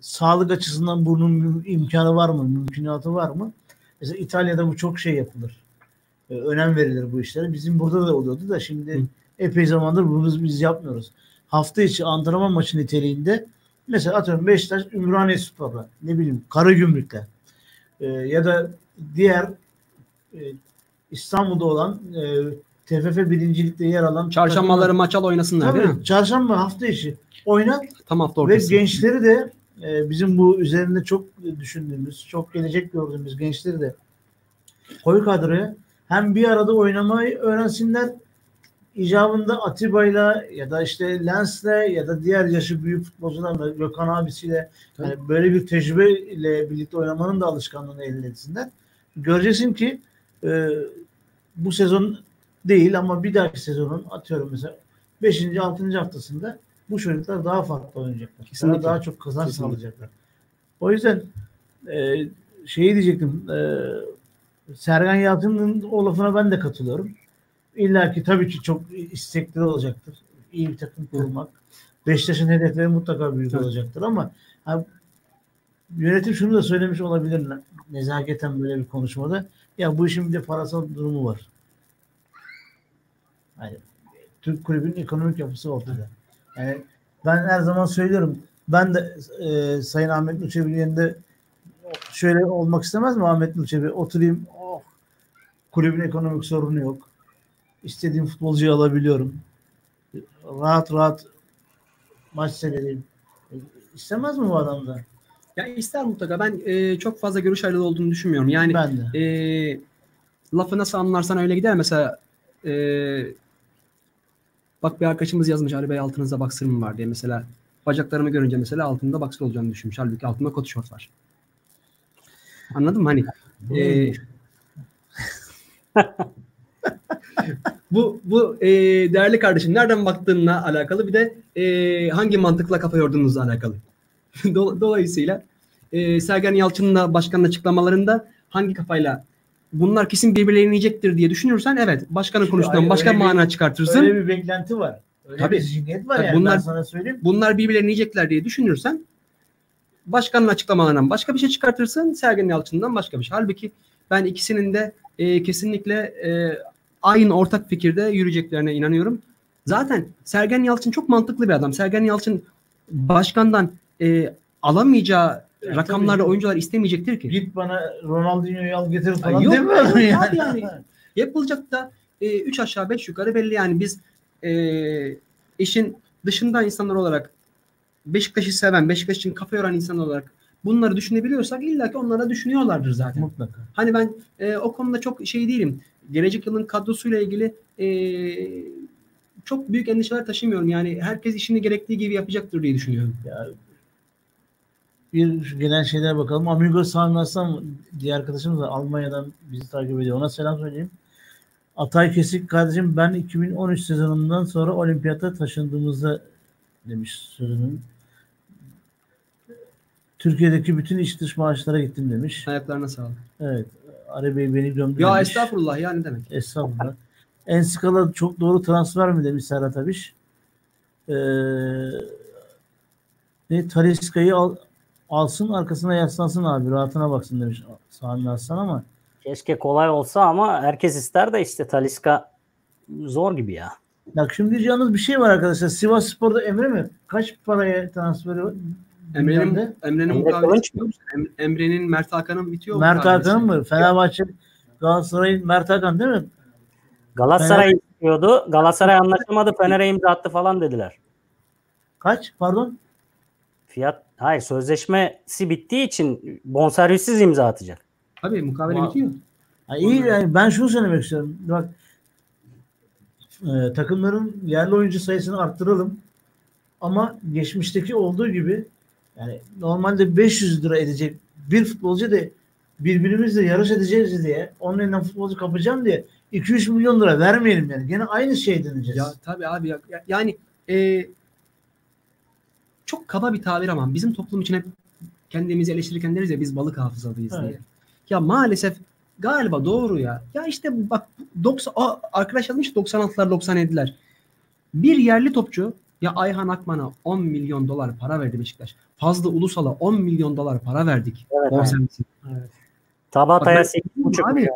sağlık açısından bunun imkanı var mı, mümkünatı var mı? Mesela İtalya'da bu çok şey yapılır. Ee, önem verilir bu işlere. Bizim burada da oluyordu da şimdi Hı. epey zamandır bunu biz yapmıyoruz. Hafta içi antrenman maçı niteliğinde mesela atıyorum Beşiktaş Ümraniye Spor'la ne bileyim Karagümrük'le e, ya da diğer e, İstanbul'da olan e, TFF birincilikte yer alan çarşambaları maç al oynasınlar değil mi? Tabii, çarşamba hafta içi oynat Tam hafta ve ortası. gençleri de e, bizim bu üzerinde çok düşündüğümüz, çok gelecek gördüğümüz gençleri de koy kadroya hem bir arada oynamayı öğrensinler icabında Atiba'yla ya da işte Lens'le ya da diğer yaşı büyük futbolcularla Gökhan abisiyle yani böyle bir tecrübeyle birlikte oynamanın da alışkanlığını elde etsinler. Göreceksin ki e, bu sezon değil ama bir dahaki sezonun atıyorum mesela 5. 6. haftasında bu çocuklar daha farklı oynayacaklar. Kesinlikle. Daha, daha çok kazanç sağlayacaklar. O yüzden e, şeyi diyecektim e, Sergen Yalçın'ın o lafına ben de katılıyorum. İlla ki tabii ki çok istekli olacaktır. İyi bir takım kurmak. Beşiktaş'ın hedefleri mutlaka büyük Evet. olacaktır ama ha, yönetim şunu da söylemiş olabilir nezaketen böyle bir konuşmada. Ya bu işin bir de parasal durumu var. Yani Türk kulübünün ekonomik yapısı ortada. Yani ben her zaman söylüyorum. Ben de e, Sayın Ahmet Nurçebi'nin yerinde şöyle olmak istemez mi Ahmet Nurçebi? Oturayım, oh, kulübün ekonomik sorunu yok. İstediğim futbolcuyu alabiliyorum. Rahat rahat maç seyredeyim. İstemez mi bu adam da? Ya ister mutlaka. Ben e, çok fazla görüş ayrılığı olduğunu düşünmüyorum. Yani ben de. e, lafı nasıl anlarsan öyle gider. Mesela e, bak bir arkadaşımız yazmış Ali Bey altınızda baksır mı var diye. Mesela bacaklarımı görünce mesela altında baksır olacağını düşünmüş. Halbuki altımda kot şort var. Anladın mı? Hani e? bu bu e, değerli kardeşim nereden baktığınla alakalı bir de e, hangi mantıkla kafa yorduğunuzla alakalı. Dol- Dolayısıyla e, Sergen Yalçın'ın da başkanın açıklamalarında hangi kafayla bunlar kesin birbirlerini yiyecektir diye düşünürsen evet başkanın konuştuğundan başka bir- mana çıkartırsın. Öyle bir beklenti var. Öyle Tabii. bir zihniyet var Tabii yani bunlar- ben sana söyleyeyim. Bunlar birbirlerini yiyecekler diye düşünürsen başkanın açıklamalarından başka bir şey çıkartırsın. Sergen Yalçın'dan başka bir şey. Halbuki ben ikisinin de e, kesinlikle e, aynı ortak fikirde yürüyeceklerine inanıyorum. Zaten Sergen Yalçın çok mantıklı bir adam. Sergen Yalçın başkandan e, alamayacağı Ya rakamlarda tabii. oyuncular istemeyecektir ki. Git bana Ronaldinho'yu al getir falan yok, demiyor mu yok yani? yani. Yapılacak da 3 aşağı 5 yukarı belli yani biz e, işin dışında insanlar olarak Beşiktaş'ı seven, Beşiktaş için kafa yoran insanlar olarak bunları düşünebiliyorsak illa ki onlar da düşünüyorlardır zaten. Mutlaka. Hani ben e, o konuda çok şey değilim. Gelecek yılın kadrosuyla ilgili e, çok büyük endişeler taşımıyorum. Yani herkes işini gerektiği gibi yapacaktır diye düşünüyorum. Ya, bir genel şeylere bakalım. Amigo Sami Aslan diğer arkadaşımız da Almanya'dan bizi takip ediyor. Ona selam söyleyeyim. Atay Kesik kardeşim ben 2013 sezonundan sonra olimpiyata taşındığımızda demiş sözünün. Türkiye'deki bütün iç dış maaşlara gittim demiş. Ayaklarına sağlık. Evet. Bey beni gömdü Ya demiş. estağfurullah ya ne demek. Estağfurullah. Enskala çok doğru transfer mi demiş Serhat Abiş. Ee, ne Taliska'yı al, alsın arkasına yaslansın abi rahatına baksın demiş Sami Aslan ama Keşke kolay olsa ama herkes ister de işte Taliska zor gibi ya. bak şimdi yalnız bir şey var arkadaşlar. Sivas Spor'da Emre mi? Kaç paraya transferi? Emre'nin? Emre'nin Emre mukavelesi musun? Em- Emre'nin Mert Hakan'ın bitiyor. Mert mukavelesi. Hakan mı? Fenerbahçe Galatasaray'ın Mert Hakan değil mi? Galatasaray istiyordu. Galatasaray anlaşamadı. Fener'e imza attı falan dediler. Kaç? Pardon? Fiyat hayır sözleşmesi bittiği için bonservissiz imza atacak. Tabii mukavele bitiyor. Ha, iyi yani ben şunu söylemek istiyorum. Bak e, takımların yerli oyuncu sayısını arttıralım. Ama geçmişteki olduğu gibi yani normalde 500 lira edecek bir futbolcu da birbirimizle yarış edeceğiz diye onun elinden futbolcu kapacağım diye 2-3 milyon lira vermeyelim yani. Gene aynı şey deneyeceğiz. Ya tabii abi ya, ya- yani e, çok kaba bir tabir ama bizim toplum için hep kendimizi eleştirirken deriz ya biz balık hafızalıyız Evet. diye. Ya maalesef galiba doğru ya. Ya işte bak 90 Aa, arkadaş yazmış 96'lar 97'ler. Bir yerli topçu ya Ayhan Akman'a 10 milyon dolar para verdi Beşiktaş. Fazla Ulusal'a 10 milyon dolar para verdik. Evet, Bonservisi. Tabata'ya Bak ben- 8,5 Abi,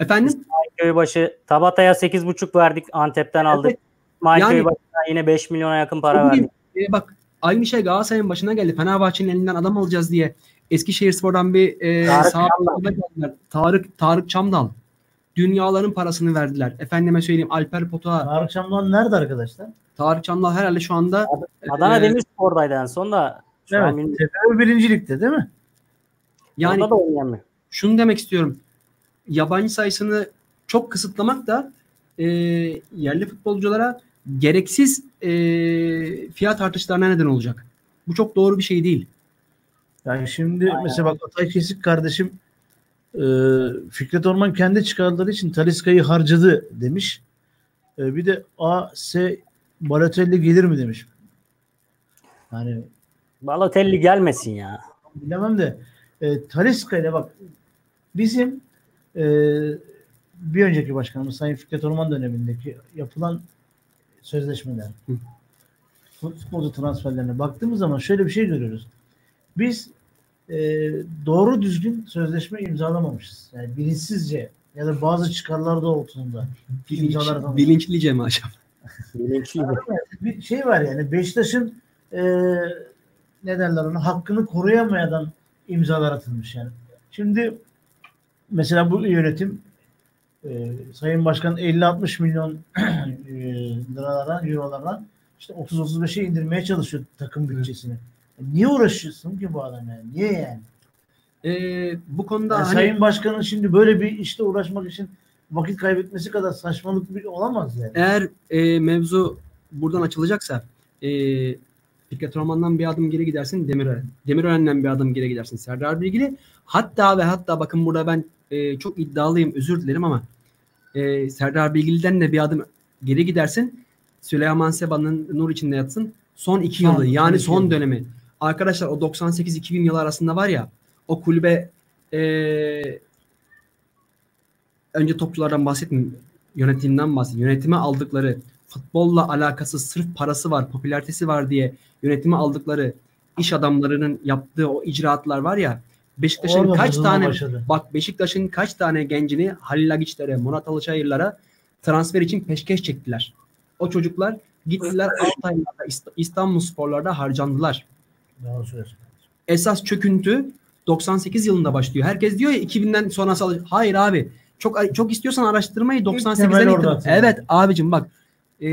Efendim? Köybaşı Tabata'ya 8,5 verdik. Antep'ten aldık. Evet. İsmail Yani- Köybaşı'na yine 5 milyona yakın para verdik. e, bak aynı şey Galatasaray'ın başına geldi. Fenerbahçe'nin elinden adam alacağız diye Eskişehirspor'dan bir e, Tarık sağ Çamdal. geldiler. Tarık Tarık Çamdal. Dünyaların parasını verdiler. Efendime söyleyeyim Alper Potuk'a. Tarık Çamlan nerede arkadaşlar? Tarık Çamdal herhalde şu anda Adana e, Demirspor'daydı en son da. Şu an Evet. TFF birincilikte değil mi? yani Orada da oynayamıyor. şunu demek istiyorum. Yabancı sayısını çok kısıtlamak da e, yerli futbolculara gereksiz e, fiyat artışlarına neden olacak. Bu çok doğru bir şey değil. Yani şimdi Aynen. mesela bak Atay Kesik kardeşim e, Fikret Orman kendi çıkarları için Taliska'yı harcadı demiş. E, bir de A, S Balotelli gelir mi demiş. Yani Balotelli gelmesin ya. bilemem de e, Taliska ile bak bizim e, bir önceki başkanımız Sayın Fikret Orman dönemindeki yapılan sözleşmeler Hı. futbolcu transferlerine baktığımız zaman şöyle bir şey görüyoruz. Biz e, doğru düzgün sözleşme imzalamamışız. Yani bilinçsizce ya da bazı çıkarlar doğrultusunda Bilinç, imzalar bilinçlice mi acaba? Bir şey var yani Beşiktaş'ın e, ne derler ona hakkını koruyamayan imzalar atılmış yani. Şimdi mesela bu yönetim e, Sayın Başkan 50-60 milyon e, liralara, eurolara işte 30-35'e indirmeye çalışıyor takım bütçesini. Niye uğraşıyorsun ki bu adam yani? Niye yani? Ee, bu konuda Yani hani Sayın Başkan'ın şimdi böyle bir işte uğraşmak için vakit kaybetmesi kadar saçmalık bir olamaz yani. eğer e, mevzu buradan açılacaksa e, Fikret Orman'dan bir adım geri gidersin Demirören. Demirören'den bir adım geri gidersin Serdar Bilgili. Hatta ve hatta bakın burada ben e, çok iddialıyım özür dilerim ama e, Serdar Bilgili'den de bir adım geri gidersin. Süleyman Seba'nın nur içinde yatsın. Son iki yılı yani son iki son yılı. dönemi. Arkadaşlar o 98-2000 yılı arasında var ya o kulübe e, önce topçulardan bahsetmeyeyim. Yönetimden bahsedeyim. Yönetime aldıkları futbolla alakası sırf parası var, popülaritesi var diye yönetime aldıkları iş adamlarının yaptığı o icraatlar var ya Beşiktaş'ın Orada kaç tane başladı. bak Beşiktaş'ın kaç tane gencini Halil Agiçlere, Murat Alışayırlara transfer için peşkeş çektiler. O çocuklar gittiler Altay'larda, İst- İstanbul Sporlar'da harcandılar. Esas çöküntü 98 yılında başlıyor. Herkes diyor ya 2000'den sonrası Hayır abi. Çok çok istiyorsan araştırmayı temel 98'den orada itibaren. Evet abicim bak. E,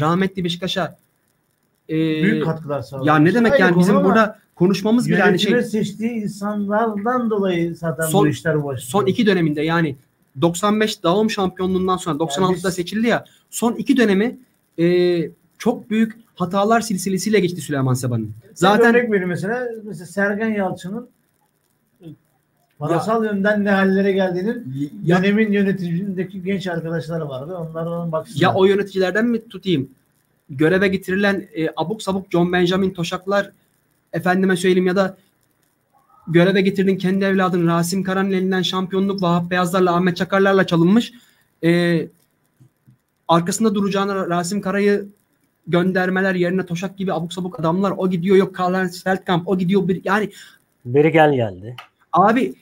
rahmetli Beşiktaş'a e, Büyük katkılar sağladı. ya ne demek Ayrı yani bizim burada konuşmamız bile yani yönetime şey seçtiği insanlardan dolayı zaten Son- bu işler başlıyor. son iki döneminde yani 95 dağım şampiyonluğundan sonra 96'da biz- seçildi ya. Son iki dönemi e, çok büyük hatalar silsilesiyle geçti Süleyman Seba'nın. Zaten örnek vereyim mesela, mesela Sergen Yalçın'ın parasal yönden ne hallere geldiğinin ya, dönemin yönetimindeki genç arkadaşları vardı. Onlardan baksınlar. ya o yöneticilerden mi tutayım? Göreve getirilen e, abuk sabuk John Benjamin Toşaklar efendime söyleyeyim ya da göreve getirdin kendi evladın Rasim Karan'ın elinden şampiyonluk Vahap Beyazlar'la Ahmet Çakarlar'la çalınmış. E, arkasında duracağına Rasim Kara'yı göndermeler yerine Toşak gibi abuk sabuk adamlar o gidiyor yok Karl Feldkamp o gidiyor bir yani Biri gel geldi. Abi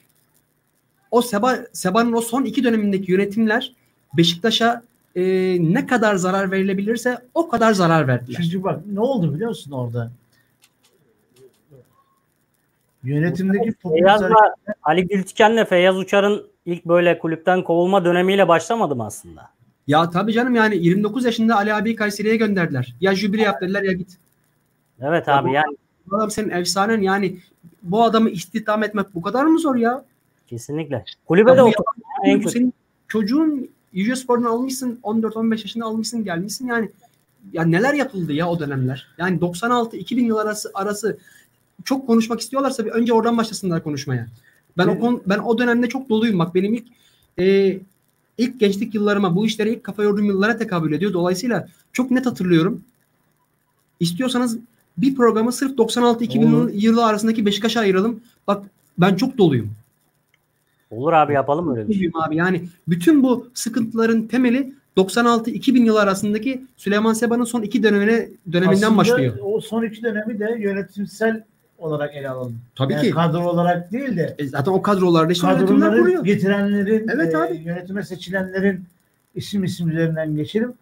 o Seba Seba'nın o son iki dönemindeki yönetimler Beşiktaş'a e, ne kadar zarar verilebilirse o kadar zarar verdiler. Çünkü bak ne oldu biliyor musun orada? Yönetimdeki Feyyaz'la Ali Gültiken'le Feyyaz Uçar'ın ilk böyle kulüpten kovulma dönemiyle başlamadım aslında. Ya tabii canım yani 29 yaşında Ali abi Kayseri'ye gönderdiler. Ya jübile yap dediler ya git. Evet Ya abi bu- yani Bu adam senin efsanen yani bu adamı istihdam etmek bu kadar mı zor ya? Kesinlikle. Kulübe de Ya bu oturdu. En senin çocuğun Yüce Spor'dan almışsın 14-15 yaşında almışsın gelmişsin yani ya neler yapıldı ya o dönemler. Yani 96-2000 yıl arası arası çok konuşmak istiyorlarsa bir önce oradan başlasınlar konuşmaya. Ben o Evet. kon, ben o dönemde çok doluyum. Bak benim ilk e, ilk gençlik yıllarıma bu işlere ilk kafa yorduğum yıllara tekabül ediyor. Dolayısıyla çok net hatırlıyorum. İstiyorsanız bir programı sırf 96-2000 Olur. yılı arasındaki Beşiktaş'a ayıralım. Bak ben çok doluyum. Olur abi yapalım öyle bir şey. Abi. Yani bütün bu sıkıntıların temeli 96-2000 yılı arasındaki Süleyman Seba'nın son iki dönemine döneminden Aslında başlıyor. O son iki dönemi de yönetimsel olarak ele alalım. Tabii Yani ki. kadro olarak değil de E, zaten o kadrolarda işte yönetimler kadroları kuruyor. getirenlerin, Evet e, abi. yönetime seçilenlerin isim isimlerinden geçelim.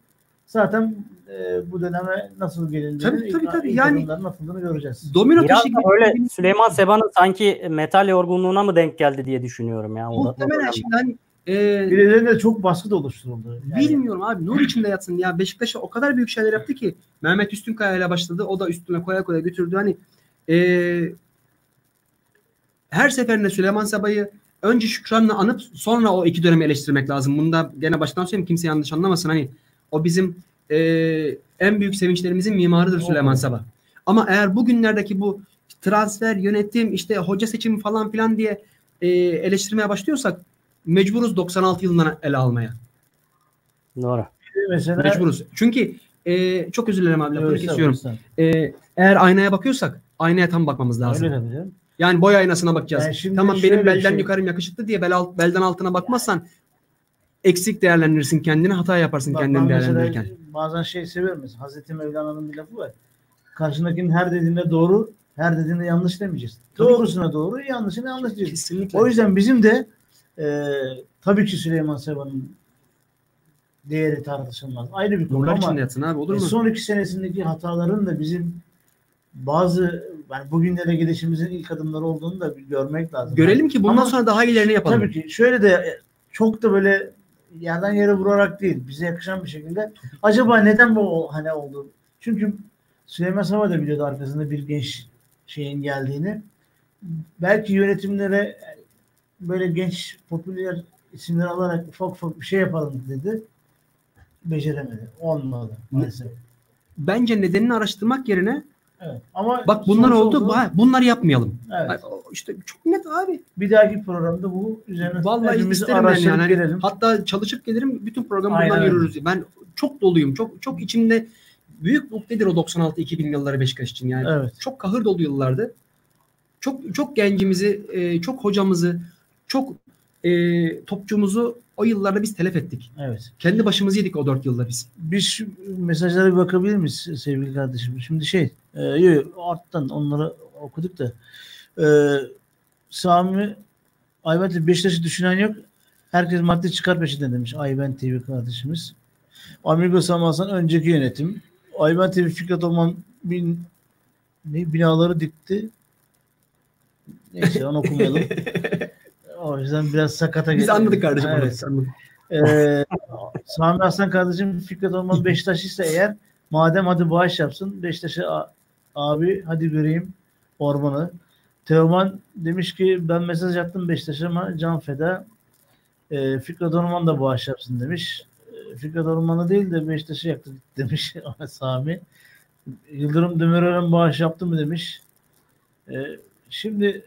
Zaten e, bu döneme nasıl gelindiğini, Tabii, tabii, tabii. ilk Yani- adımların atıldığını göreceğiz. Domino Biraz taşı gibi. öyle Süleyman Seba'nın sanki metal yorgunluğuna mı denk geldi diye düşünüyorum ya. Muhtemelen dönemde. şimdi hani e, Birilerine çok baskı da oluşturuldu. Yani bilmiyorum abi. Nur içinde yatsın. Ya Beşiktaş'a o kadar büyük şeyler yaptı ki. Mehmet Üstünkaya ile başladı. O da üstüne koya koya götürdü. Hani e, her seferinde Süleyman Seba'yı önce Şükran'la anıp sonra o iki dönemi eleştirmek lazım. Bunu da gene baştan söyleyeyim kimse yanlış anlamasın. Hani o bizim e, en büyük sevinçlerimizin mimarıdır Süleyman. Seba. Ama eğer bugünlerdeki bu transfer, yönetim, işte hoca seçimi falan filan diye e, eleştirmeye başlıyorsak mecburuz 96 yılından ele almaya. Doğru. mesela Mecburuz. Çünkü e, çok özür dilerim abi lafını Evet, kesiyorum. E, eğer aynaya bakıyorsak aynaya tam bakmamız lazım. Öyle tabii canım. Yani boy aynasına bakacağız. Yani tamam benim belden şey- yukarım yakışıklı diye bel alt, belden altına bakmazsan eksik değerlendirirsin kendini, hata yaparsın Bak, kendini değerlendirirken. bazen şey severim mesela Hazreti Mevlana'nın bir lafı var. Karşındakinin her dediğine doğru, her dediğine yanlış demeyeceğiz. Tabii. Doğrusuna doğru, yanlışına yanlış diyeceğiz. Kesinlikle. O yüzden bizim de e, tabii ki Süleyman Seba'nın değeri tartışılmaz. Ayrı bir konu ama yatsın abi olur e, mu? son iki senesindeki hataların da bizim bazı yani bugünlere gidişimizin ilk adımları olduğunu da bir görmek lazım. Görelim ki bundan Ama sonra daha iyilerini yapalım. Tabii ki şöyle de e, çok da böyle yerden yere vurarak değil bize yakışan bir şekilde acaba neden bu hani oldu? Çünkü Süleyman Saba da biliyordu arkasında bir genç şeyin geldiğini. Belki yönetimlere böyle genç popüler isimler alarak ufak ufak bir şey yapalım dedi. Beceremedi. Olmadı maalesef. Bence nedenini araştırmak yerine Evet. Ama bak bunlar oldu, oldu. ha, bunları yapmayalım. Evet. Ay, İşte çok net abi. Bir dahaki programda bu üzerine Vallahi isterim ben yani. Hani gelelim. Hatta çalışıp gelirim bütün program Aynen buradan öyle. yürürüz. Ben çok doluyum. Çok çok içimde büyük mutludur o 96-2000 yılları Beşiktaş için yani. Evet. Çok kahır dolu yıllardı. Çok çok gencimizi, e, çok hocamızı, çok e, topçumuzu o yıllarda biz telef ettik. Evet. Kendi başımızı yedik o dört yılda biz. Biz mesajlara bir bakabilir miyiz sevgili kardeşim? Şimdi şey, e, yo, arttan onları okuduk da e, Sami Ayvent'le Beşiktaş'ı düşünen yok. Herkes madde çıkar peşinde demiş Ayvent TV kardeşimiz. Amigo Samasan önceki yönetim. Ayvent TV Fikret Orman bin, ne, binaları dikti. Neyse onu okumayalım. o yüzden biraz sakata Biz anladık kardeşim. Evet. biz anladık. Ee, Sami Aslan kardeşim Fikret Orman Beşiktaş ise eğer madem hadi bağış yapsın Beşiktaş'a abi hadi göreyim Orman'ı. Teoman demiş ki ben mesaj attım Beşiktaş'a ama can feda. E, Fikret Orman da bağış yapsın demiş. E, Fikret Orman'ı değil de Beşiktaş'ı yaktı demiş Sami. Yıldırım Demirören bağış yaptı mı demiş. E, şimdi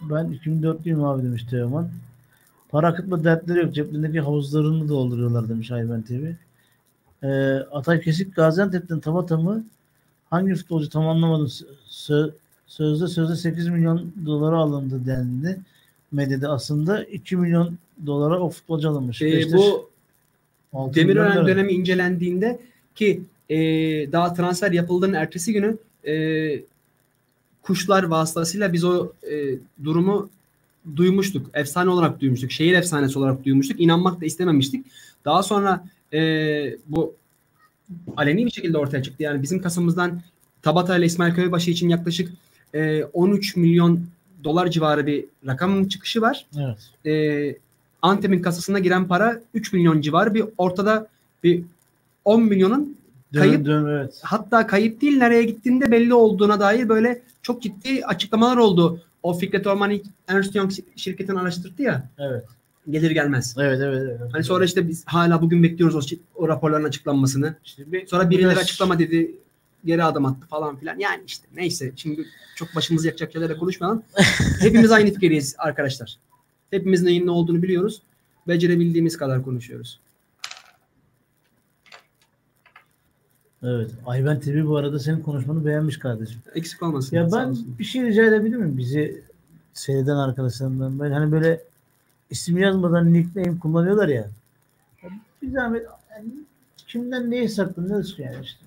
ben 2004'lüyüm abi demiş Teoman. Para akıtma dertleri yok. Ceplerindeki havuzlarını dolduruyorlar demiş Ayben TV. Ee, Atay Kesik Gaziantep'ten Tamatam'ı hangi futbolcu tam anlamadım. Sö- sözde sözde 8 milyon dolara alındı dendi. Medyada aslında 2 milyon dolara o futbolcu alınmış. Beşiktaş bu 6 milyon Demirören dönemi incelendiğinde ki e, daha transfer yapıldığının ertesi günü e, kuşlar vasıtasıyla biz o e, durumu duymuştuk. Efsane olarak duymuştuk. Şehir efsanesi olarak duymuştuk. İnanmak da istememiştik. Daha sonra e, bu aleni bir şekilde ortaya çıktı. Yani bizim kasımızdan Tabata ile İsmail Köybaşı için yaklaşık e, 13 milyon dolar civarı bir rakamın çıkışı var Evet. e, Antep'in kasasına giren para 3 milyon civarı bir ortada bir 10 milyonun Kayıp- dön, evet. hatta kayıp değil nereye gittiğinde belli olduğuna dair böyle çok ciddi açıklamalar oldu. O Fikret Orman ilk Ernst Young şi- şirketini araştırdı ya Evet. gelir gelmez. Evet, evet, evet. Hani sonra işte biz hala bugün bekliyoruz o, o raporların açıklanmasını. İşte bir- Sonra birileri biraz- açıklama dedi geri adım attı falan filan. Yani işte neyse şimdi çok başımızı yakacak şeylerle konuşmayalım. Hepimiz aynı fikirdeyiz arkadaşlar. Hepimiz neyin ne olduğunu biliyoruz. Becerebildiğimiz kadar konuşuyoruz. Evet. Ayben TV bu arada senin konuşmanı beğenmiş kardeşim. Eksik olmasın. Ya ben bir şey rica edebilir miyim bizi seyreden arkadaşlarımdan? Ben hani böyle isim yazmadan nickname kullanıyorlar ya. Bir zahmet yani kimden neyi saklanıyoruz ki yani işte.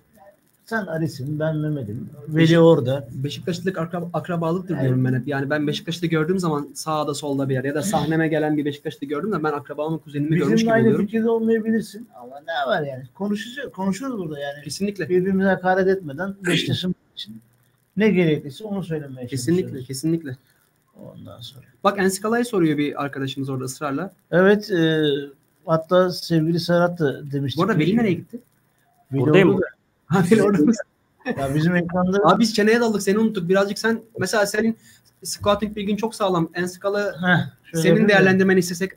Sen Ali'sin, ben Mehmet'im. Veli orada. Beşiktaşlılık akra- akrabalıktır Evet. diyorum ben hep. Yani ben Beşiktaş'ta gördüğüm zaman sağda solda bir yer ya da sahneme gelen bir Beşiktaş'ta gördüm de ben akrabamın kuzenimi görmüş Bizimle gibi aynı oluyorum. fikirde olmayabilirsin. Ama ne var yani? Konuşacağız, konuşuyoruz burada yani. Kesinlikle. Birbirimize hakaret etmeden Beşiktaş'ın için ne gerekliyse onu söylemeye Kesinlikle, çalışıyoruz. kesinlikle. Ondan sonra. Bak Ensikala'yı soruyor bir arkadaşımız orada ısrarla. Evet, e, hatta sevgili Serhat da demişti. Bu arada Veli nereye gitti? Veli Buradayım. orada Ha Veli orada Ya bizim ekranda Abi biz çeneye daldık seni unuttuk. Birazcık sen mesela senin scouting bilgin çok sağlam. Heh, şöyle senin değerlendirmeni istesek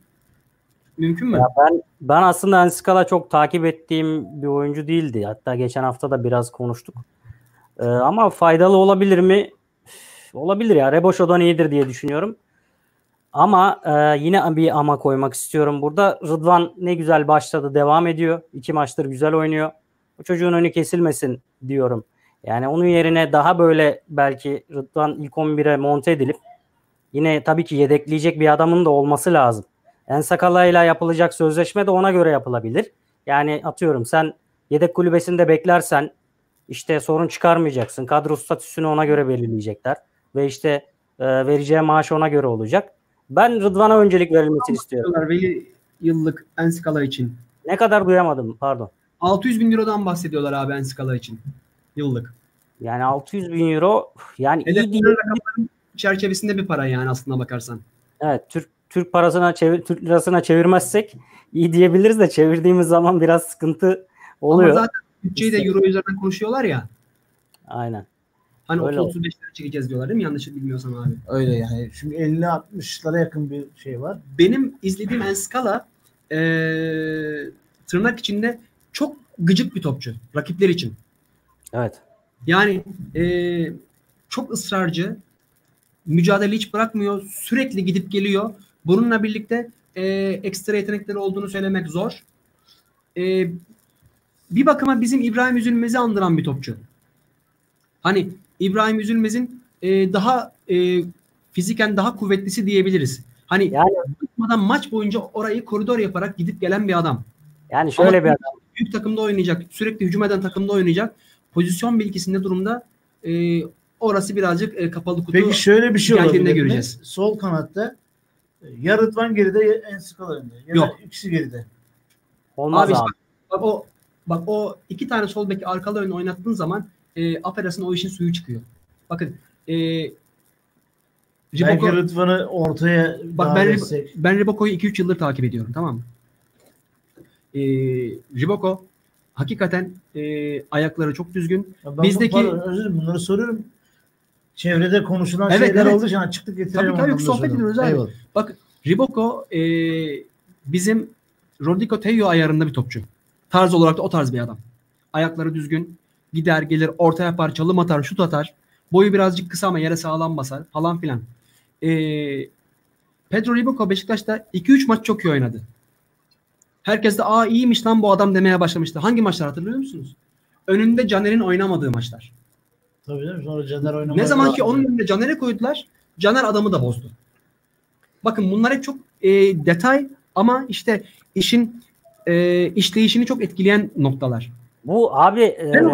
mümkün mü? Ya ben ben aslında Enskala çok takip ettiğim bir oyuncu değildi. Hatta geçen hafta da biraz konuştuk. Ee, ama faydalı olabilir mi? Olabilir ya. Reboşo'dan iyidir diye düşünüyorum. Ama e, yine bir ama koymak istiyorum burada. Rıdvan ne güzel başladı, devam ediyor. İki maçtır güzel oynuyor. Bu çocuğun önü kesilmesin diyorum. Yani onun yerine daha böyle belki Rıdvan ilk 11'e monte edilip yine tabii ki yedekleyecek bir adamın da olması lazım. Ensakala ile yapılacak sözleşme de ona göre yapılabilir. Yani atıyorum sen yedek kulübesinde beklersen işte sorun çıkarmayacaksın. Kadro statüsünü ona göre belirleyecekler. Ve işte e, vereceği maaş ona göre olacak. Ben Rıdvan'a öncelik verilmesini istiyorum. Veli yıllık Ensikala için. Ne kadar duyamadım pardon. 600 bin Euro'dan bahsediyorlar abi Ensikala için. Yıllık. Yani 600 bin euro yani iyi değil. Çerçevesinde bir para yani aslında bakarsan. Evet Türk Türk parasına çevir Türk lirasına çevirmezsek iyi diyebiliriz de çevirdiğimiz zaman biraz sıkıntı oluyor. Ama zaten bütçeyi de Euro üzerinden konuşuyorlar ya. Aynen. Hani Öyle 30-35 lira çekeceğiz diyorlar değil mi? Yanlış bilmiyorsam abi. Öyle yani. Şimdi 50-60'lara yakın bir şey var. Benim izlediğim Enskala eee tırnak içinde çok gıcık bir topçu. Rakipler için. Evet. Yani eee, çok ısrarcı. Mücadele hiç bırakmıyor. Sürekli gidip geliyor. Bununla birlikte eee, ekstra yetenekleri olduğunu söylemek zor. Eee, bir bakıma bizim İbrahim Üzülmez'i andıran bir topçu. Hani İbrahim Üzülmez'in eee, daha eee, fiziken daha kuvvetlisi diyebiliriz. Hani Yani maç boyunca orayı koridor yaparak gidip gelen bir adam. yani şöyle Ama bir adam. Büyük takımda oynayacak, sürekli hücum eden takımda oynayacak. Pozisyon bilgisinde durumda e, orası birazcık e, kapalı kutu. Peki şöyle bir şey olabilir mi? göreceğiz. Sol kanatta e, ya Rıdvan geride ya Enskala önde. Ya Yok. da ikisi geride. Olmaz Abi abi. işte bak o bak o iki tane sol beki arkalı oynattığın zaman e, Aferas'ın o işin suyu çıkıyor. Bakın e, Riboko, Belki Rıdvan'ı ortaya Bak ben- destek. ben Riboko'yu 2-3 yıldır takip ediyorum tamam mı? E, Riboko hakikaten e, ayakları çok düzgün. Ya ben bizdeki- pardon, özür dilerim bunları soruyorum. çevrede konuşulan Evet, şeyler evet. olduğu için açıklık getirelim. Tabii, tabii, anlamda sohbet ediyoruz abi. Eyvallah. Bak Riboko e, bizim Rodrigo Tejo ayarında bir topçu. Tarz olarak da o tarz bir adam. Ayakları düzgün. Gider gelir orta yapar, çalım atar, şut atar. Boyu birazcık kısa ama yere sağlam basar falan filan. E, Pedro Riboko Beşiktaş'ta 2-3 maç çok iyi oynadı. Herkes de aa iyiymiş lan bu adam demeye başlamıştı. Hangi maçlar hatırlıyor musunuz? Önünde Caner'in oynamadığı maçlar. Tabii değil mi? Sonra Caner oynamaya Ne zaman ki onun önüne Caner'e koydular, Caner adamı da bozdu. Bakın bunlar hep çok e, detay ama işte işin e, işleyişini çok etkileyen noktalar. Bu abi e, Ben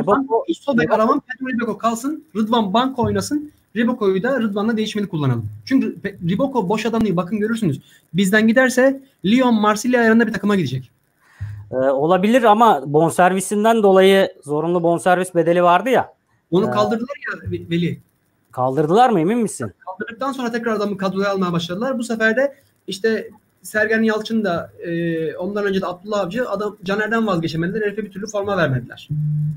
aramam, Pedro Riboko kalsın, Rıdvan banko oynasın, Riboko'yu da Rıdvan'la değişmeli kullanalım. Çünkü Riboko boş adam değil, bakın görürsünüz. Bizden giderse Lyon, Marsilya ayarında bir takıma gidecek. e, olabilir ama bonservisinden dolayı zorunlu bonservis bedeli vardı ya. Onu Ha. kaldırdılar ya Ve- Veli. Kaldırdılar mı emin misin? Kaldırdıktan sonra tekrar adamı kadroya almaya başladılar. Bu sefer de işte Sergen Yalçın da e, ondan önce de Abdullah Avcı adam Caner'den vazgeçemediler. Herife bir türlü forma vermediler.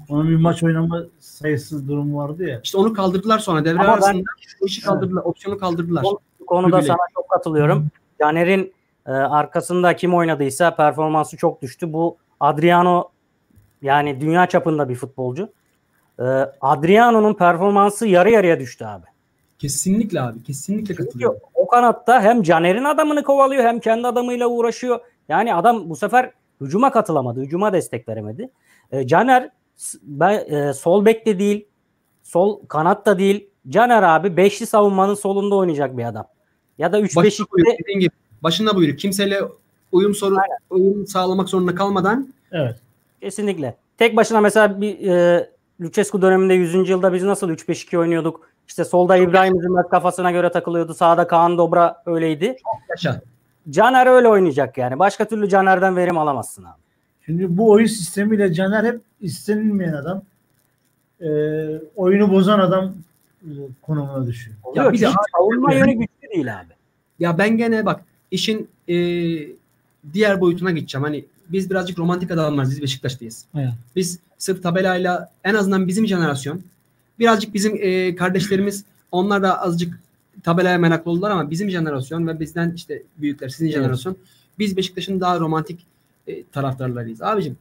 Onun bir maç oynama sayısız durumu vardı ya. İşte onu kaldırdılar sonra devre Ama ben- arasında o işi kaldırdılar. Opsiyonu kaldırdılar. Bu konuda sana çok katılıyorum. Caner'in e, arkasında kim oynadıysa performansı çok düştü. Bu Adriano yani dünya çapında bir futbolcu. E, Adriano'nun performansı yarı yarıya düştü abi. Kesinlikle abi. Kesinlikle Çünkü katılıyorum. o kanatta hem Caner'in adamını kovalıyor hem kendi adamıyla uğraşıyor. Yani adam bu sefer hücuma katılamadı. Hücuma destek veremedi. E, Caner ben, e, sol bek de değil. Sol kanat da değil. Caner abi beşli savunmanın solunda oynayacak bir adam. Ya da 3-5-2'de Başına buyruk dediğin gibi. Başına buyruk. Kimseyle uyum soru uyum sağlamak zorunda kalmadan Evet. Kesinlikle. Tek başına mesela bir e, Lucescu döneminde 100. yılda biz nasıl 3-5-2 oynuyorduk? İşte solda İbrahim Üzülmez kafasına göre takılıyordu. Sağda Kaan Dobra öyleydi. yaşa. Caner öyle oynayacak yani. Başka türlü Caner'den verim alamazsın abi. Şimdi bu oyun sistemiyle Caner hep istenilmeyen adam. Ee, oyunu bozan adam e, konumuna düşüyor. Oluyor. bir de savunma yönü güçlü değil abi. Ya ben gene bak işin e, diğer boyutuna gideceğim. Hani biz birazcık romantik adamlarız. Biz Beşiktaş'tayız. Evet. Biz sırf tabelayla en azından bizim jenerasyon birazcık bizim e, kardeşlerimiz onlar da azıcık tabelaya meraklı oldular ama bizim jenerasyon ve bizden işte büyükler sizin Evet. jenerasyon biz Beşiktaş'ın daha romantik e, taraftarlarıyız. Abicim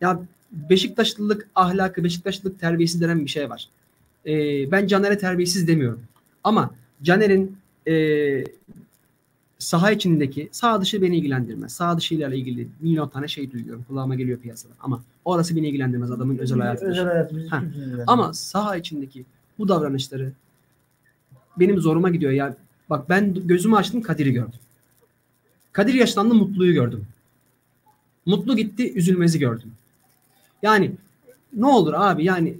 ya Beşiktaşlılık ahlakı, Beşiktaşlılık terbiyesi denen bir şey var. E, ben Caner'e terbiyesiz demiyorum. Ama Caner'in e, saha içindeki sağ dışı beni ilgilendirmez. Sağ dışıyla ilgili milyon tane şey duyuyorum. Kulağıma geliyor piyasada. Ama orası beni ilgilendirmez adamın özel hayatı. Özel hayatımızı Ha. kimse ilgilendirmez. Ama saha içindeki bu davranışları benim zoruma gidiyor. Ya bak ben gözümü açtım Kadir'i gördüm. Kadir yaşlandı Mutlu'yu gördüm. Mutlu gitti üzülmezi gördüm. Yani ne olur abi yani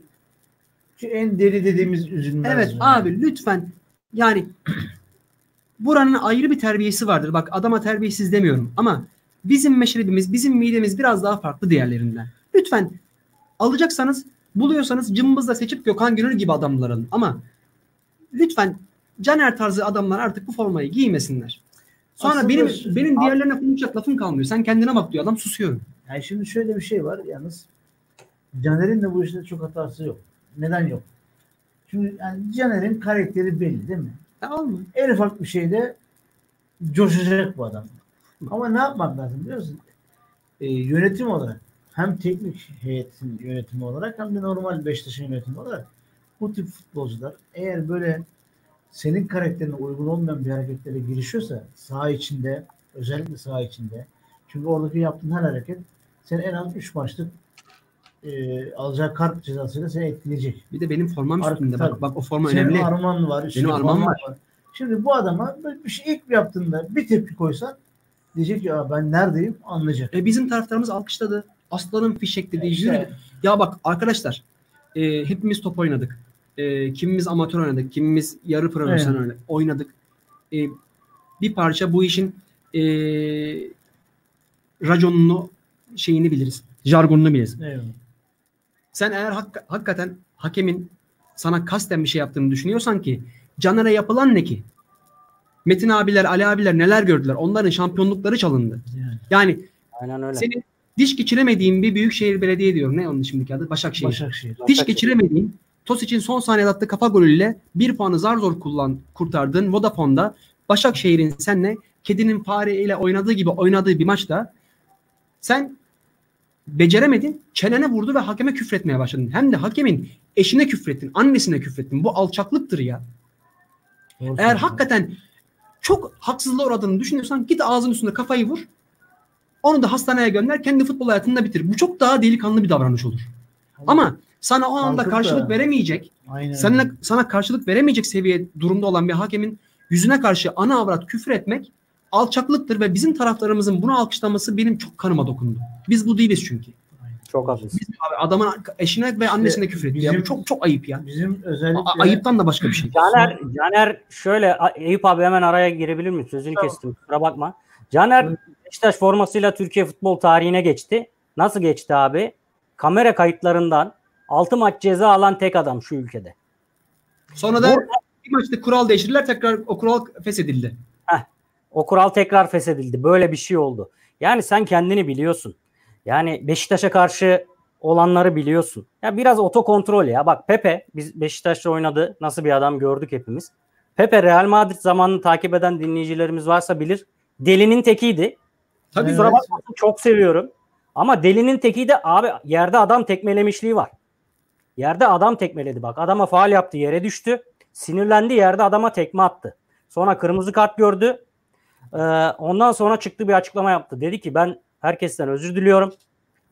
Şu en deli dediğimiz üzülmez. Evet yani. abi lütfen yani buranın ayrı bir terbiyesi vardır. Bak adama terbiyesiz demiyorum ama bizim meşrebimiz, bizim midemiz biraz daha farklı diğerlerinden. Lütfen alacaksanız buluyorsanız cımbızla seçip Gökhan Gönül gibi adamlar alın. Ama lütfen Caner tarzı adamlar artık bu formayı giymesinler. Sonra Aslında benim şu- benim diğerlerine konuşacak lafım kalmıyor. Sen kendine bak diyor adam susuyorum. Yani şimdi şöyle bir şey var yalnız. Caner'in de bu işte çok hatası yok. Neden yok? Çünkü yani Caner'in karakteri belli değil mi? Ya alma. En ufak bir şeyde coşacak bu adam. Ama ne yapmak lazım biliyor musun? Ee, yönetim olarak hem teknik heyetin yönetimi olarak hem de normal Beşiktaş'ın yönetimi olarak bu tip futbolcular eğer böyle senin karakterine uygun olmayan bir hareketlere girişiyorsa saha içinde özellikle saha içinde çünkü oradaki yaptığın her hareket seni en az 3 maçlık e, alacağı kart cezasıyla seni etkileyecek. Bir de benim formam Ar- üstünde. Bak bak o forma Senin önemli. arman var. Benim armam forman var. Şimdi bu adama bir şey ilk yaptığında bir tepki koysan diyecek ya ben neredeyim anlayacak. E bizim taraftarımız alkışladı. Aslanın fişek dediği İşte, yürüdü. Ya bak arkadaşlar e, hepimiz top oynadık. E, kimimiz amatör oynadık. Kimimiz yarı profesyonel oynadık. oynadık. E, bir parça bu işin e, raconunu şeyini biliriz. Jargonunu biliriz. Eyvallah. Sen eğer hak- hakikaten hakemin sana kasten bir şey yaptığını düşünüyorsan ki Caner'e yapılan ne ki? Metin abiler, Ali abiler neler gördüler? Onların şampiyonlukları çalındı. Yani. Yani Aynen öyle. senin diş geçiremediğin bir büyükşehir belediye diyor. Ne onun şimdiki adı? Başakşehir. Başakşehir. Diş geçiremediğin Tosic'in son saniyede attığı kafa golüyle bir puanı zar zor kullan kurtardığın Vodafone'da Başakşehir'in senle kedinin fareyle oynadığı gibi oynadığı bir maçta sen beceremedin. Çenene vurdu ve hakeme küfretmeye başladın. Hem de hakemin eşine küfrettin, annesine küfrettin. Bu alçaklıktır ya. Doğru Eğer söylüyorsun. hakikaten çok haksızlığa uğradığını düşünüyorsan git ağzının üstünde kafayı vur. Onu da hastaneye gönder. Kendi futbol hayatını da bitir. Bu çok daha delikanlı bir davranış olur. Ama sana o anda da- karşılık veremeyecek, Aynen. seninle, sana karşılık veremeyecek seviye durumda olan bir hakemin yüzüne karşı ana avrat küfür etmek alçaklıktır ve bizim taraftarımızın bunu alkışlaması benim çok kanıma dokundu. Biz bu değiliz çünkü. Çok haklısın. Biz abi adamın eşine ve annesine küfür etti. Ya. Bu bizim- çok çok ayıp ya. Bizim özellikle A- ayıptan da başka bir şey. Caner, Caner şöyle Eyüp abi hemen araya girebilir mi? Sözünü Tamam. kestim. Kusura bakma. Caner Beşiktaş formasıyla Türkiye futbol tarihine geçti. Nasıl geçti abi? Kamera kayıtlarından 6 maç ceza alan tek adam şu ülkede. Sonra da bir maçta kural değiştirdiler tekrar o kural feshedildi. O kural tekrar feshedildi. Böyle bir şey oldu. Yani sen kendini biliyorsun. Yani Beşiktaş'a karşı olanları biliyorsun. Ya biraz otokontrol ya. Bak Pepe biz Beşiktaş'ta oynadı. Nasıl bir adam gördük hepimiz. Pepe Real Madrid zamanını takip eden dinleyicilerimiz varsa bilir. Delinin tekiydi. Tabii Evet. Kusura bakmasın çok seviyorum. Ama delinin tekiydi abi yerde adam tekmelemişliği var. Yerde adam tekmeledi bak. Adama faal yaptı yere düştü. Sinirlendi yerde adama tekme attı. Sonra kırmızı kart gördü. Ee, ondan sonra çıktı bir açıklama yaptı. Dedi ki ben herkesten özür diliyorum.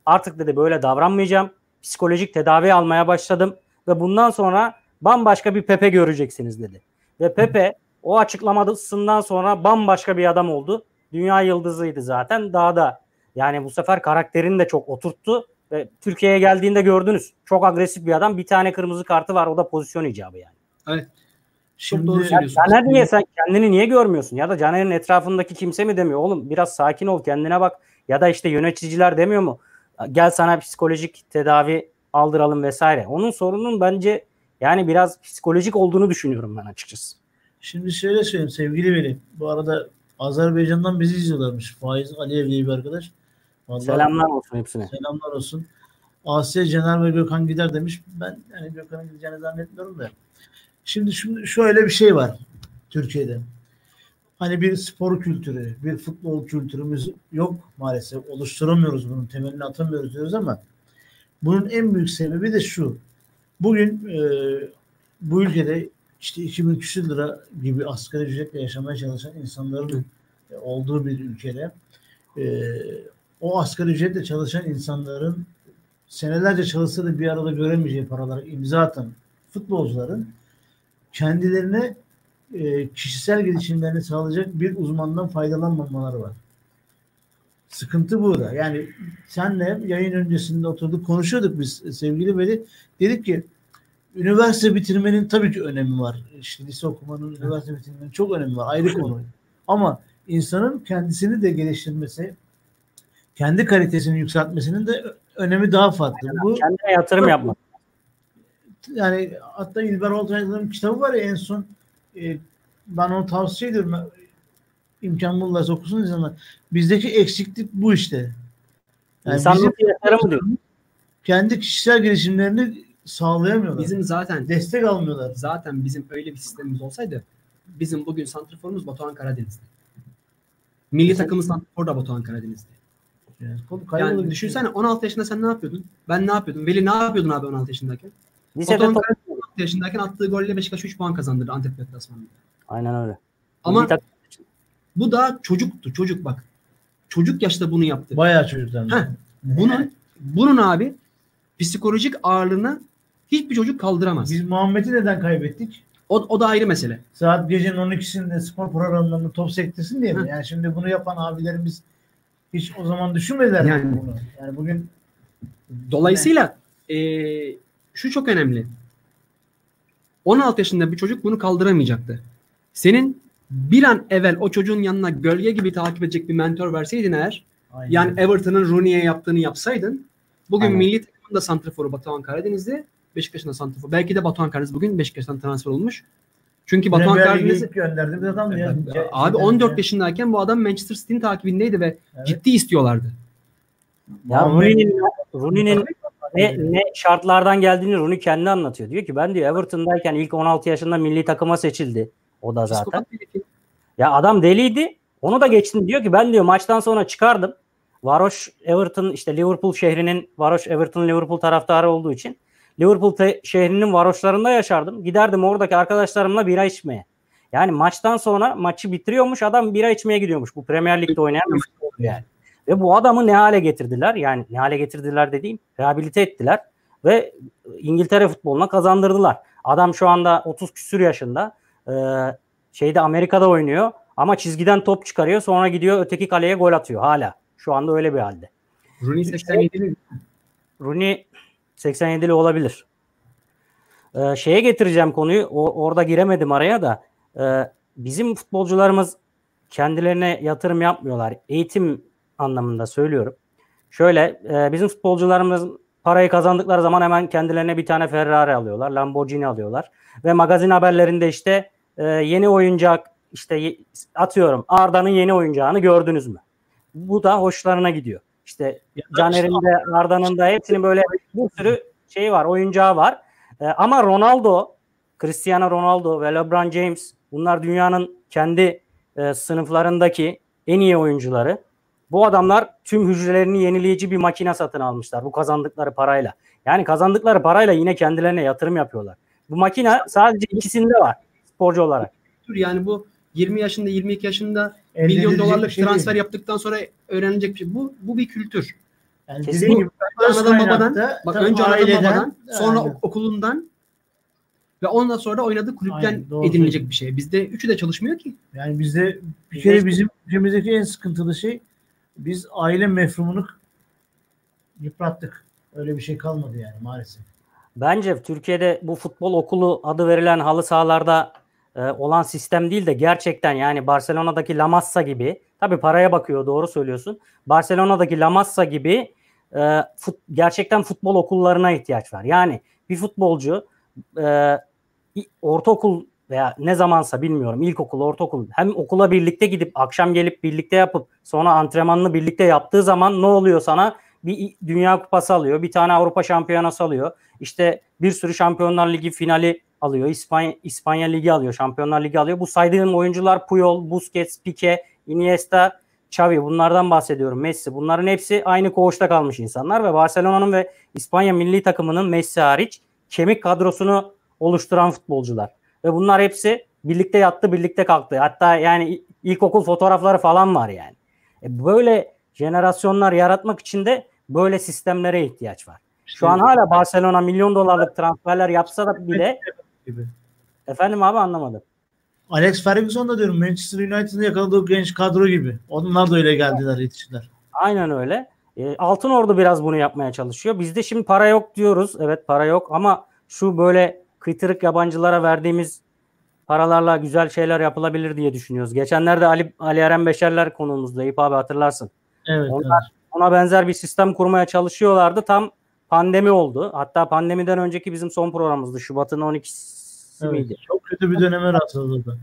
Artık dedi böyle davranmayacağım. Psikolojik tedavi almaya başladım. Ve bundan sonra bambaşka bir Pepe göreceksiniz dedi. Ve Pepe o açıklamasından sonra bambaşka bir adam oldu. Dünya yıldızıydı zaten. Daha da yani bu sefer karakterini de çok oturttu. Ve Türkiye'ye geldiğinde gördünüz. Çok agresif bir adam. Bir tane kırmızı kartı var. O da pozisyon icabı yani. Evet. Şimdi doğru Ya söylüyorsun. Caner niye sen kendini niye görmüyorsun? Ya da Caner'in etrafındaki kimse mi demiyor? Oğlum biraz sakin ol kendine bak. Ya da işte yöneticiler demiyor mu? Gel sana psikolojik tedavi aldıralım vesaire. Onun sorunun bence yani biraz psikolojik olduğunu düşünüyorum ben açıkçası. Şimdi şöyle söyleyeyim sevgili Veli. Bu arada Azerbaycan'dan bizi izliyorlarmış. Faiz Aliyev diye bir arkadaş. Vallahi Selamlar olsun hepsine. Selamlar olsun. Asya Cener ve Gökhan gider demiş. Ben yani Gökhan'ın gideceğini zannetmiyorum da. Şimdi şimdi şöyle bir şey var Türkiye'de. Hani bir spor kültürü, bir futbol kültürümüz yok maalesef. Oluşturamıyoruz bunun temelini atamıyoruz diyoruz ama bunun en büyük sebebi de şu. Bugün e, bu ülkede işte 2000 küsür lira gibi asgari ücretle yaşamaya çalışan insanların e, olduğu bir ülkede e, o asgari ücretle çalışan insanların senelerce çalışsa da bir arada göremeyeceği paraları imza atan futbolcuların kendilerine e, kişisel gelişimlerini sağlayacak bir uzmandan faydalanmamaları var. Sıkıntı burada. Yani senle yayın öncesinde oturduk konuşuyorduk biz sevgili Veli. Dedik ki üniversite bitirmenin tabii ki önemi var. İşte lise okumanın, üniversite bitirmenin çok önemi var. Ayrı konu. Ama insanın kendisini de geliştirmesi, kendi kalitesini yükseltmesinin de önemi daha farklı. Bu Kendine yatırım yapmak. yani hatta İlber Ortaylı'nın kitabı var ya en son e, ben onu tavsiye ediyorum. İmkan bulurlarsa okusun insanlar. Bizdeki eksiklik bu işte. Yani İnsan bizim nasıl yaşar mı diyor. kendi kişisel gelişimlerini sağlayamıyorlar. Bizim zaten destek almıyorlar. zaten bizim öyle bir sistemimiz olsaydı bizim bugün santrforumuz Batuhan Karadeniz'di. Milli takımımız santrfor da Batuhan Karadeniz'di. Yani, Yani bir düşünsene 16 yaşında sen ne yapıyordun? Ben ne yapıyordum? Veli ne yapıyordun abi 16 yaşındayken? Lisede Batuhan top... Karadeniz 16 yaşındayken attığı golle Beşiktaş 3 puan kazandırdı Antep deplasmanında. Aynen öyle. Ama bu da çocuktu. Çocuk bak. Çocuk yaşta bunu yaptı. şey. Bayağı çocuklar. Heh. Bunun bunun abi psikolojik ağırlığını hiçbir çocuk kaldıramaz. Biz Muhammed'i neden kaybettik? O, o da ayrı mesele. Saat gecenin 12'sinde spor programlarında top sektirsin diye mi? Hı. Yani şimdi bunu yapan abilerimiz hiç o zaman düşünmediler Yani- bunu? Yani bugün Dolayısıyla eee, şu çok önemli. 16 yaşında bir çocuk bunu kaldıramayacaktı. Senin bir an evvel o çocuğun yanına gölge gibi takip edecek bir mentor verseydin eğer Aynen. yani Everton'ın Rooney'e yaptığını yapsaydın bugün Aynen. milli takımın da santraforu Batuhan Karadeniz'di. Beşiktaş'ın da santraforu. Belki de Batuhan Karadeniz bugün Beşiktaş'tan transfer olmuş. Çünkü Batuhan Premier Lig'e Karadeniz ilk gönderdiğimiz adam ya. abi 14 yaşındayken bu adam Manchester City'nin takibindeydi ve Evet. ciddi istiyorlardı. Ya Rooney'nin Rooney'nin ne, ne şartlardan geldiğini Rooney kendi anlatıyor. Diyor ki ben diyor Everton'dayken ilk 16 yaşında milli takıma seçildi. O da zaten. Ya adam deliydi. Onu da geçtim. Diyor ki ben diyor maçtan sonra çıkardım. Varoş Everton işte Liverpool şehrinin Varoş Everton Liverpool taraftarı olduğu için Liverpool şehrinin varoşlarında yaşardım. Giderdim oradaki arkadaşlarımla bira içmeye. Yani maçtan sonra maçı bitiriyormuş adam bira içmeye gidiyormuş. Bu Premier Lig'de oynayan bir futbolcu yani. Ve bu adamı ne hale getirdiler? Yani ne hale getirdiler dediğim rehabilite ettiler ve İngiltere futboluna kazandırdılar. Adam şu anda 30 küsür yaşında. Ee, şeyde Amerika'da oynuyor ama çizgiden top çıkarıyor sonra gidiyor öteki kaleye gol atıyor hala. Şu anda öyle bir halde. Rooney 87'li. Rooney 87'li olabilir. Ee, şeye getireceğim konuyu. O, orada giremedim araya da. Ee, bizim futbolcularımız kendilerine yatırım yapmıyorlar. Eğitim anlamında söylüyorum. Şöyle e, bizim futbolcularımız parayı kazandıkları zaman hemen kendilerine bir tane Ferrari alıyorlar. Lamborghini alıyorlar. Ve magazin haberlerinde işte e, yeni oyuncak işte atıyorum Arda'nın yeni oyuncağını gördünüz mü? Bu da hoşlarına gidiyor. İşte Caner'in de Arda'nın da hepsinin böyle bir sürü şey var, oyuncağı var. E, ama Ronaldo, Cristiano Ronaldo ve LeBron James bunlar dünyanın kendi e, sınıflarındaki en iyi oyuncuları. Bu adamlar tüm hücrelerini yenileyici bir makine satın almışlar bu kazandıkları parayla. Yani kazandıkları parayla yine kendilerine yatırım yapıyorlar. Bu makine sadece ikisinde var sporcu olarak. Dur Yani bu 20 yaşında 22 yaşında milyon dolarlık şey transfer değil. yaptıktan sonra öğrenilecek bir şey. Bu bu bir kültür. Yani dediğim gibi Anadan babadan, kaynakta, bak önce anadan aileden, babadan, sonra aynen. ok- okulundan ve ondan sonra da oynadığı kulüpten Aynen, doğru edinilecek bir şey. Bizde üçü de çalışmıyor ki. Yani bizde bir kere bizim ülkemizdeki en sıkıntılı şey biz aile mefhumunu yıprattık. Öyle bir şey kalmadı yani maalesef. Bence Türkiye'de bu futbol okulu adı verilen halı sahalarda e, olan sistem değil de gerçekten yani Barcelona'daki La Massa gibi tabii paraya bakıyor doğru söylüyorsun. Barcelona'daki La Massa gibi e, fut- gerçekten futbol okullarına ihtiyaç var. Yani bir futbolcu e, ortaokul veya ne zamansa bilmiyorum ilkokul, ortaokul hem okula birlikte gidip akşam gelip birlikte yapıp sonra antrenmanını birlikte yaptığı zaman ne oluyor sana? Bir dünya kupası alıyor, bir tane Avrupa şampiyonası alıyor. İşte bir sürü Şampiyonlar Ligi finali alıyor. İspanya, İspanya Ligi alıyor. Şampiyonlar Ligi alıyor. Bu saydığım oyuncular Puyol, Busquets, Pique, Iniesta, Xavi bunlardan bahsediyorum. Messi. Bunların hepsi aynı koğuşta kalmış insanlar ve Barcelona'nın ve İspanya milli takımının Messi hariç kemik kadrosunu oluşturan futbolcular. Ve bunlar hepsi birlikte yattı, birlikte kalktı. Hatta yani ilkokul fotoğrafları falan var yani. E böyle jenerasyonlar yaratmak için de böyle sistemlere ihtiyaç var. Şu an hala Barcelona milyon dolarlık transferler yapsa da bile efendim abi anlamadım. Alex Ferguson da diyorum Manchester United'ın yakaladığı genç kadro gibi. Onlar da öyle geldiler yetiştiler. Aynen öyle. E, Altın Ordu biraz bunu yapmaya çalışıyor. Bizde şimdi para yok diyoruz. Evet para yok ama şu böyle kıytırık yabancılara verdiğimiz paralarla güzel şeyler yapılabilir diye düşünüyoruz. Geçenlerde Ali, Ali Eren Beşerler konuğumuzda Eyüp abi hatırlarsın. Evet. Onlar ona benzer bir sistem kurmaya çalışıyorlardı. Tam pandemi oldu. Hatta pandemiden önceki bizim son programımızdı. Şubat'ın 12'si evet. miydi? Çok kötü bir döneme rastladı.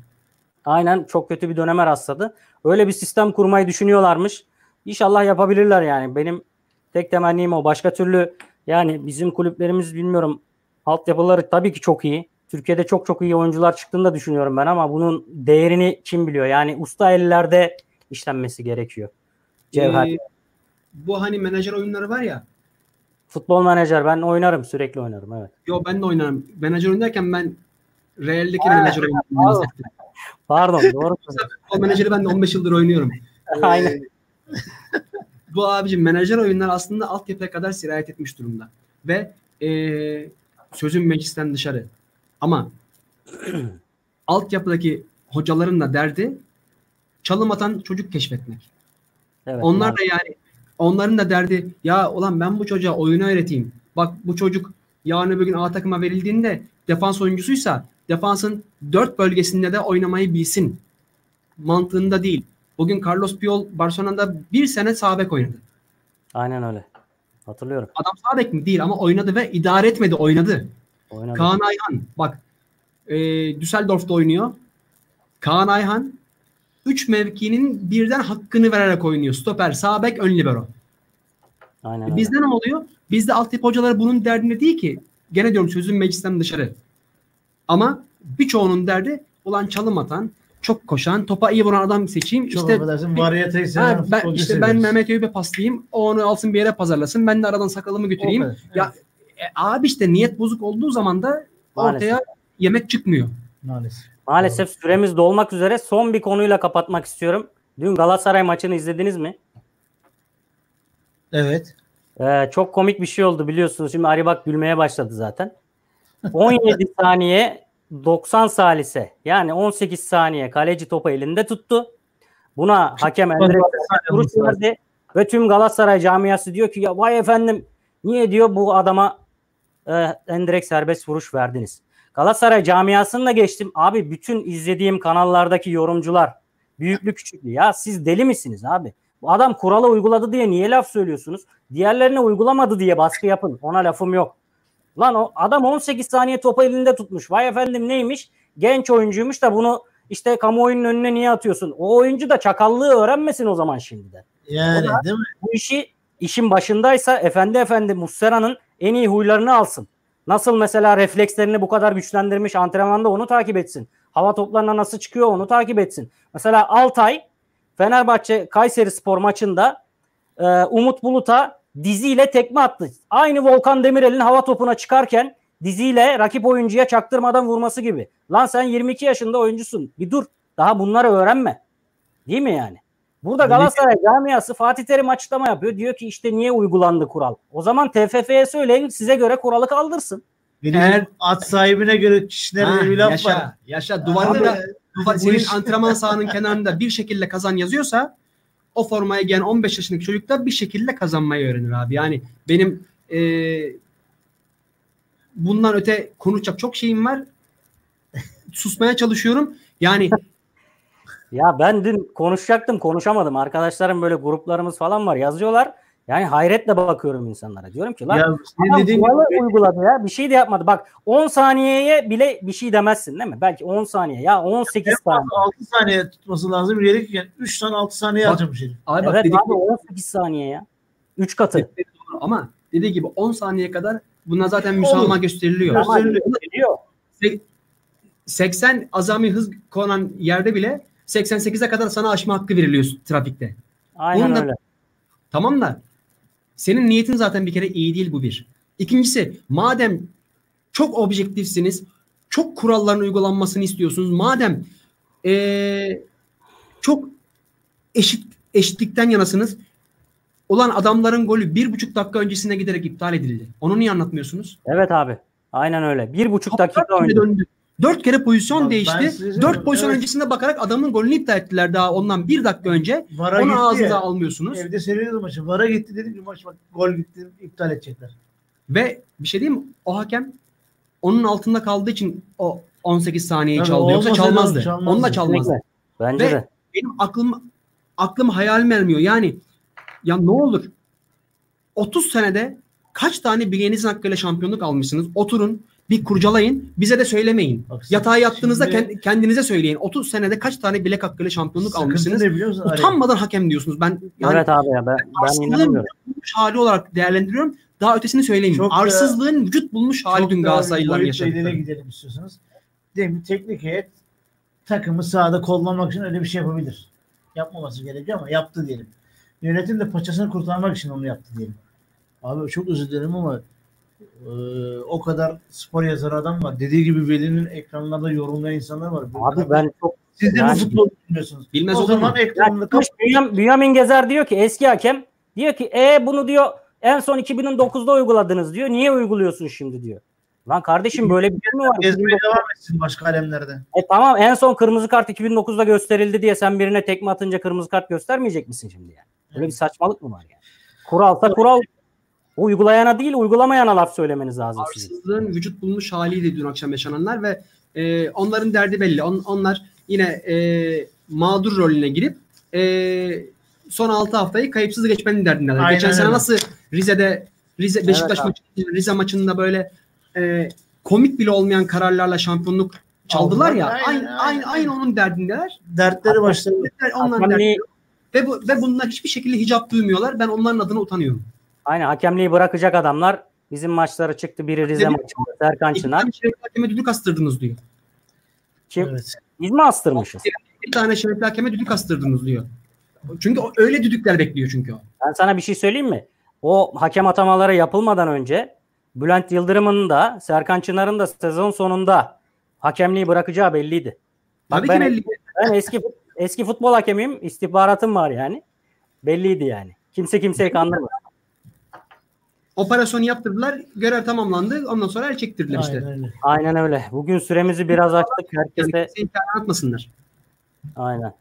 Aynen çok kötü bir döneme rastladı. Öyle bir sistem kurmayı düşünüyorlarmış. İnşallah yapabilirler yani. Benim tek temennim o. Başka türlü yani bizim kulüplerimiz bilmiyorum altyapıları tabii ki çok iyi. Türkiye'de çok çok iyi oyuncular çıktığını da düşünüyorum ben ama bunun değerini kim biliyor? Yani usta ellerde işlenmesi gerekiyor. Cevher. Ee, bu hani menajer oyunları var ya. Futbol menajer ben oynarım sürekli oynarım evet. Yo ben de oynarım. Menajer oyun derken ben Real'deki menajer oyunu. pardon. Pardon doğru. Futbol menajeri ben de 15 yıldır oynuyorum. Ee, Aynen. bu abicim menajer oyunlar aslında altyapıya kadar sirayet etmiş durumda. Ve ee, sözüm meclisten dışarı. Ama altyapıdaki hocaların da derdi çalım atan çocuk keşfetmek. Evet, Onlar da yani onların da derdi ya ulan ben bu çocuğa oyunu öğreteyim. Bak bu çocuk yarın öbür gün A takıma verildiğinde defans oyuncusuysa defansın dört bölgesinde de oynamayı bilsin. Mantığında değil. Bugün Carlos Puyol Barcelona'da bir sene sağ bek oynadı. Aynen öyle. Hatırlıyorum. Adam sağ bek mi? Değil ama oynadı ve idare etmedi oynadı. Oynadım. Kaan Ayhan bak e, Düsseldorf'ta oynuyor. Kaan Ayhan 3 mevkinin birden hakkını vererek oynuyor. Stoper, sağ bek, ön libero. Aynen E öyle. Bizde ne oluyor? Bizde altyapı hocaları bunun derdinde değil ki. Gene diyorum sözüm meclisten dışarı. Ama birçoğunun derdi ulan çalım atan, çok koşan, topa iyi vuran adam seçeyim. Çok işte affedersin variyete ha, seven ben, işte ben seviyoruz. Mehmet Eyüp'e paslayayım. O onu alsın bir yere pazarlasın. Ben de aradan sakalımı götüreyim. O kadar. Ya e, abi işte niyet bozuk olduğu zaman da ortaya yemek çıkmıyor. Maalesef. Maalesef süremiz dolmak üzere. Son bir konuyla kapatmak istiyorum. Dün Galatasaray maçını izlediniz mi? Evet. Ee, çok komik bir şey oldu biliyorsunuz. Şimdi Ari bak gülmeye başladı zaten. 17 saniye 90 salise yani 18 saniye kaleci topu elinde tuttu. Buna hakem Endre vuruş verdi ve tüm Galatasaray camiası diyor ki ya vay efendim niye diyor bu adama e, endirek serbest vuruş verdiniz. Galatasaray camiasını da geçtim. Abi bütün izlediğim kanallardaki yorumcular büyüklü küçüklü ya siz deli misiniz abi? Bu adam kuralı uyguladı diye niye laf söylüyorsunuz? Diğerlerine uygulamadı diye baskı yapın. Ona lafım yok. Lan o adam 18 saniye topu elinde tutmuş. Vay efendim neymiş? Genç oyuncuymuş da bunu işte kamuoyunun önüne niye atıyorsun? O oyuncu da çakallığı öğrenmesin o zaman şimdiden. Yani da- değil mi? Bu işi işin başındaysa efendi efendi Muslera'nın en iyi huylarını alsın. Nasıl mesela reflekslerini bu kadar güçlendirmiş antrenmanda onu takip etsin. Hava toplarına nasıl çıkıyor onu takip etsin. Mesela Altay Fenerbahçe Kayseri Spor maçında e, Umut Bulut'a diziyle tekme attı. Aynı Volkan Demirel'in hava topuna çıkarken diziyle rakip oyuncuya çaktırmadan vurması gibi. Lan sen 22 yaşında oyuncusun. Bir dur. Daha bunları öğrenme. Değil mi yani? Burada Galatasaray camiası Fatih Terim açıklama yapıyor. Diyor ki işte niye uygulandı kural? O zaman TFF'ye söyleyin size göre kuralı kaldırsın. Benim Eğer- at sahibine göre kişilere bir laf yaşa, var. yaşa duvarda da duvar, senin antrenman sahanın kenarında bir şekilde kazan yazıyorsa o formaya giyen 15 yaşındaki çocuk da bir şekilde kazanmayı öğrenir abi. Yani benim e, bundan öte konuşacak çok şeyim var. Susmaya çalışıyorum. Yani Ya ben dün konuşacaktım konuşamadım. Arkadaşlarım böyle gruplarımız falan var yazıyorlar. Yani hayretle bakıyorum insanlara. Diyorum ki lan Ya senin adam dediğin kuralı gibi uyguladı ya. Bir şey de yapmadı. Bak 10 saniyeye bile bir şey demezsin değil mi? Belki 10 saniye. Ya 18 saniye. 6 saniye tutması lazım. Gerekirken 3 tane 6 saniye harcamış herif. abi bak Evet dedik abi 18 saniye ya. 3 katı. ama dediği gibi 10 saniye kadar buna zaten müsamaha gösteriliyor. Gösteriliyor. geliyor. 80 azami hız konan yerde bile 88'e kadar sana aşma hakkı veriliyor trafikte. Aynen Bunu da- öyle. Tamam da senin niyetin zaten bir kere iyi değil bu bir. İkincisi madem çok objektifsiniz, çok kuralların uygulanmasını istiyorsunuz, madem eee, çok eşit eşitlikten yanasınız, olan adamların golü bir buçuk dakika öncesine giderek iptal edildi. Onu niye anlatmıyorsunuz? Evet abi. Aynen öyle. Bir buçuk dakika Dört kere önce. döndü. Dört kere pozisyon ben değişti. size- Dört pozisyon evet. öncesinde bakarak adamın golünü iptal ettiler daha ondan bir dakika önce. Vara Onu gitti ağzınıza ya. almıyorsunuz. Evde seyrediyordu maçı. Vara gitti dedim ki maç bak gol gitti iptal edecekler. Ve bir şey diyeyim mi? O hakem onun altında kaldığı için o 18 saniyeyi Tabii, çaldı. Yoksa çalmazdı. çalmazdı. Onu da çalmazdı. Kesinlikle. Bence Ve- de. Benim aklım aklım hayalim ermiyor. Yani ya ne olur 30 senede kaç tane bileğinizin hakkıyla şampiyonluk almışsınız? Oturun bir kurcalayın. Bize de söylemeyin. Bak, Yatağa yattığınızda şimdi- kend- kendinize söyleyin. 30 senede kaç tane bilek hakkıyla şampiyonluk Sıkıntı almışsınız? musun? Ali? Utanmadan hakem diyorsunuz. Ben yani evet abi ya ben, ben arsızlığın inanmıyorum. hali olarak değerlendiriyorum. Daha ötesini söyleyeyim. Çok da- Arsızlığın vücut bulmuş hali Çok dün boyutla ileri yaşadıkları. gidelim istiyorsanız. Diyelim ki teknik heyet takımı sahada kollamak için öyle bir şey yapabilir. Yapmaması gerekiyor ama yaptı diyelim. Yönetim de paçasını kurtarmak için onu yaptı diyelim. Abi çok özür dilerim ama e, o kadar spor yazarı adam var. Dediği gibi Veli'nin ekranlarda yorumlayan insanlar var. Abi ben çok Siz de Yani- bu futbol bilmiyorsunuz. Bilmez o olur zaman mu? ekranını kap- Bünyam, Bünyamin Gezer diyor ki eski hakem diyor ki e bunu diyor en son 2009'da uyguladınız diyor. Niye uyguluyorsun şimdi diyor. Lan kardeşim böyle bir şey mi var? gezmeye devam etsin başka alemlerde. E tamam en son kırmızı kart 2009'da gösterildi diye sen birine tekme atınca kırmızı kart göstermeyecek misin şimdi yani? Böyle bir saçmalık mı var yani? Kuralsa kural uygulayana değil uygulamayana laf söylemeniz lazım sizin. Arsızlığın vücut bulmuş haliydi dün akşam yaşananlar ve e, onların derdi belli. On- onlar yine e, mağdur rolüne girip e, son 6 haftayı kayıpsız geçmenin derdindeler. Aynen Geçen sene nasıl Rize'de Rize Beşiktaş abi. maçı, Rize maçında böyle e, komik bile olmayan kararlarla şampiyonluk çaldılar ya. Aynen, Aynı, aynı, aynen. aynı onun derdindeler. Dertleri başlarında. Onlar derdi. Ve, bu, ve bunlar hiçbir şekilde hicap duymuyorlar. Ben onların adına utanıyorum. Aynen hakemliği bırakacak adamlar bizim maçlara çıktı. Biri Rize maçında Serkan Çınar. tane şerefli hakeme düdük astırdınız diyor. Kim? Evet. Biz mi astırmışız? Bir tane şerefli hakeme düdük astırdınız diyor. Çünkü o, öyle düdükler bekliyor çünkü o. Ben sana bir şey söyleyeyim mi? O hakem atamaları yapılmadan önce Bülent Yıldırım'ın da Serkan Çınar'ın da sezon sonunda hakemliği bırakacağı belliydi. Bak Tabii ben, ki belli. ben eski eski futbol hakemiyim. istihbaratım var yani. Belliydi yani. Kimse kimseyi kandırmadı. Operasyonu yaptırdılar. Görev tamamlandı. Ondan sonra el çektirdiler işte. Aynen öyle. Aynen öyle. Bugün süremizi biraz açtık. Herkese atmasınlar. aynen.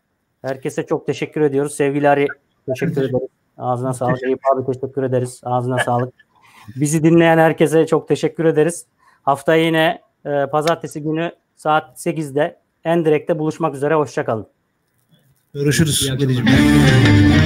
Herkese çok teşekkür ediyoruz. Sevgili Ari teşekkür ederiz. Ağzına sağlık. Eyüp abi teşekkür ederiz. Ağzına sağlık. Bizi dinleyen herkese çok teşekkür ederiz. Haftaya yine e, pazartesi günü saat 8'de Endirekt'te buluşmak üzere. Hoşçakalın. Görüşürüz. İyi.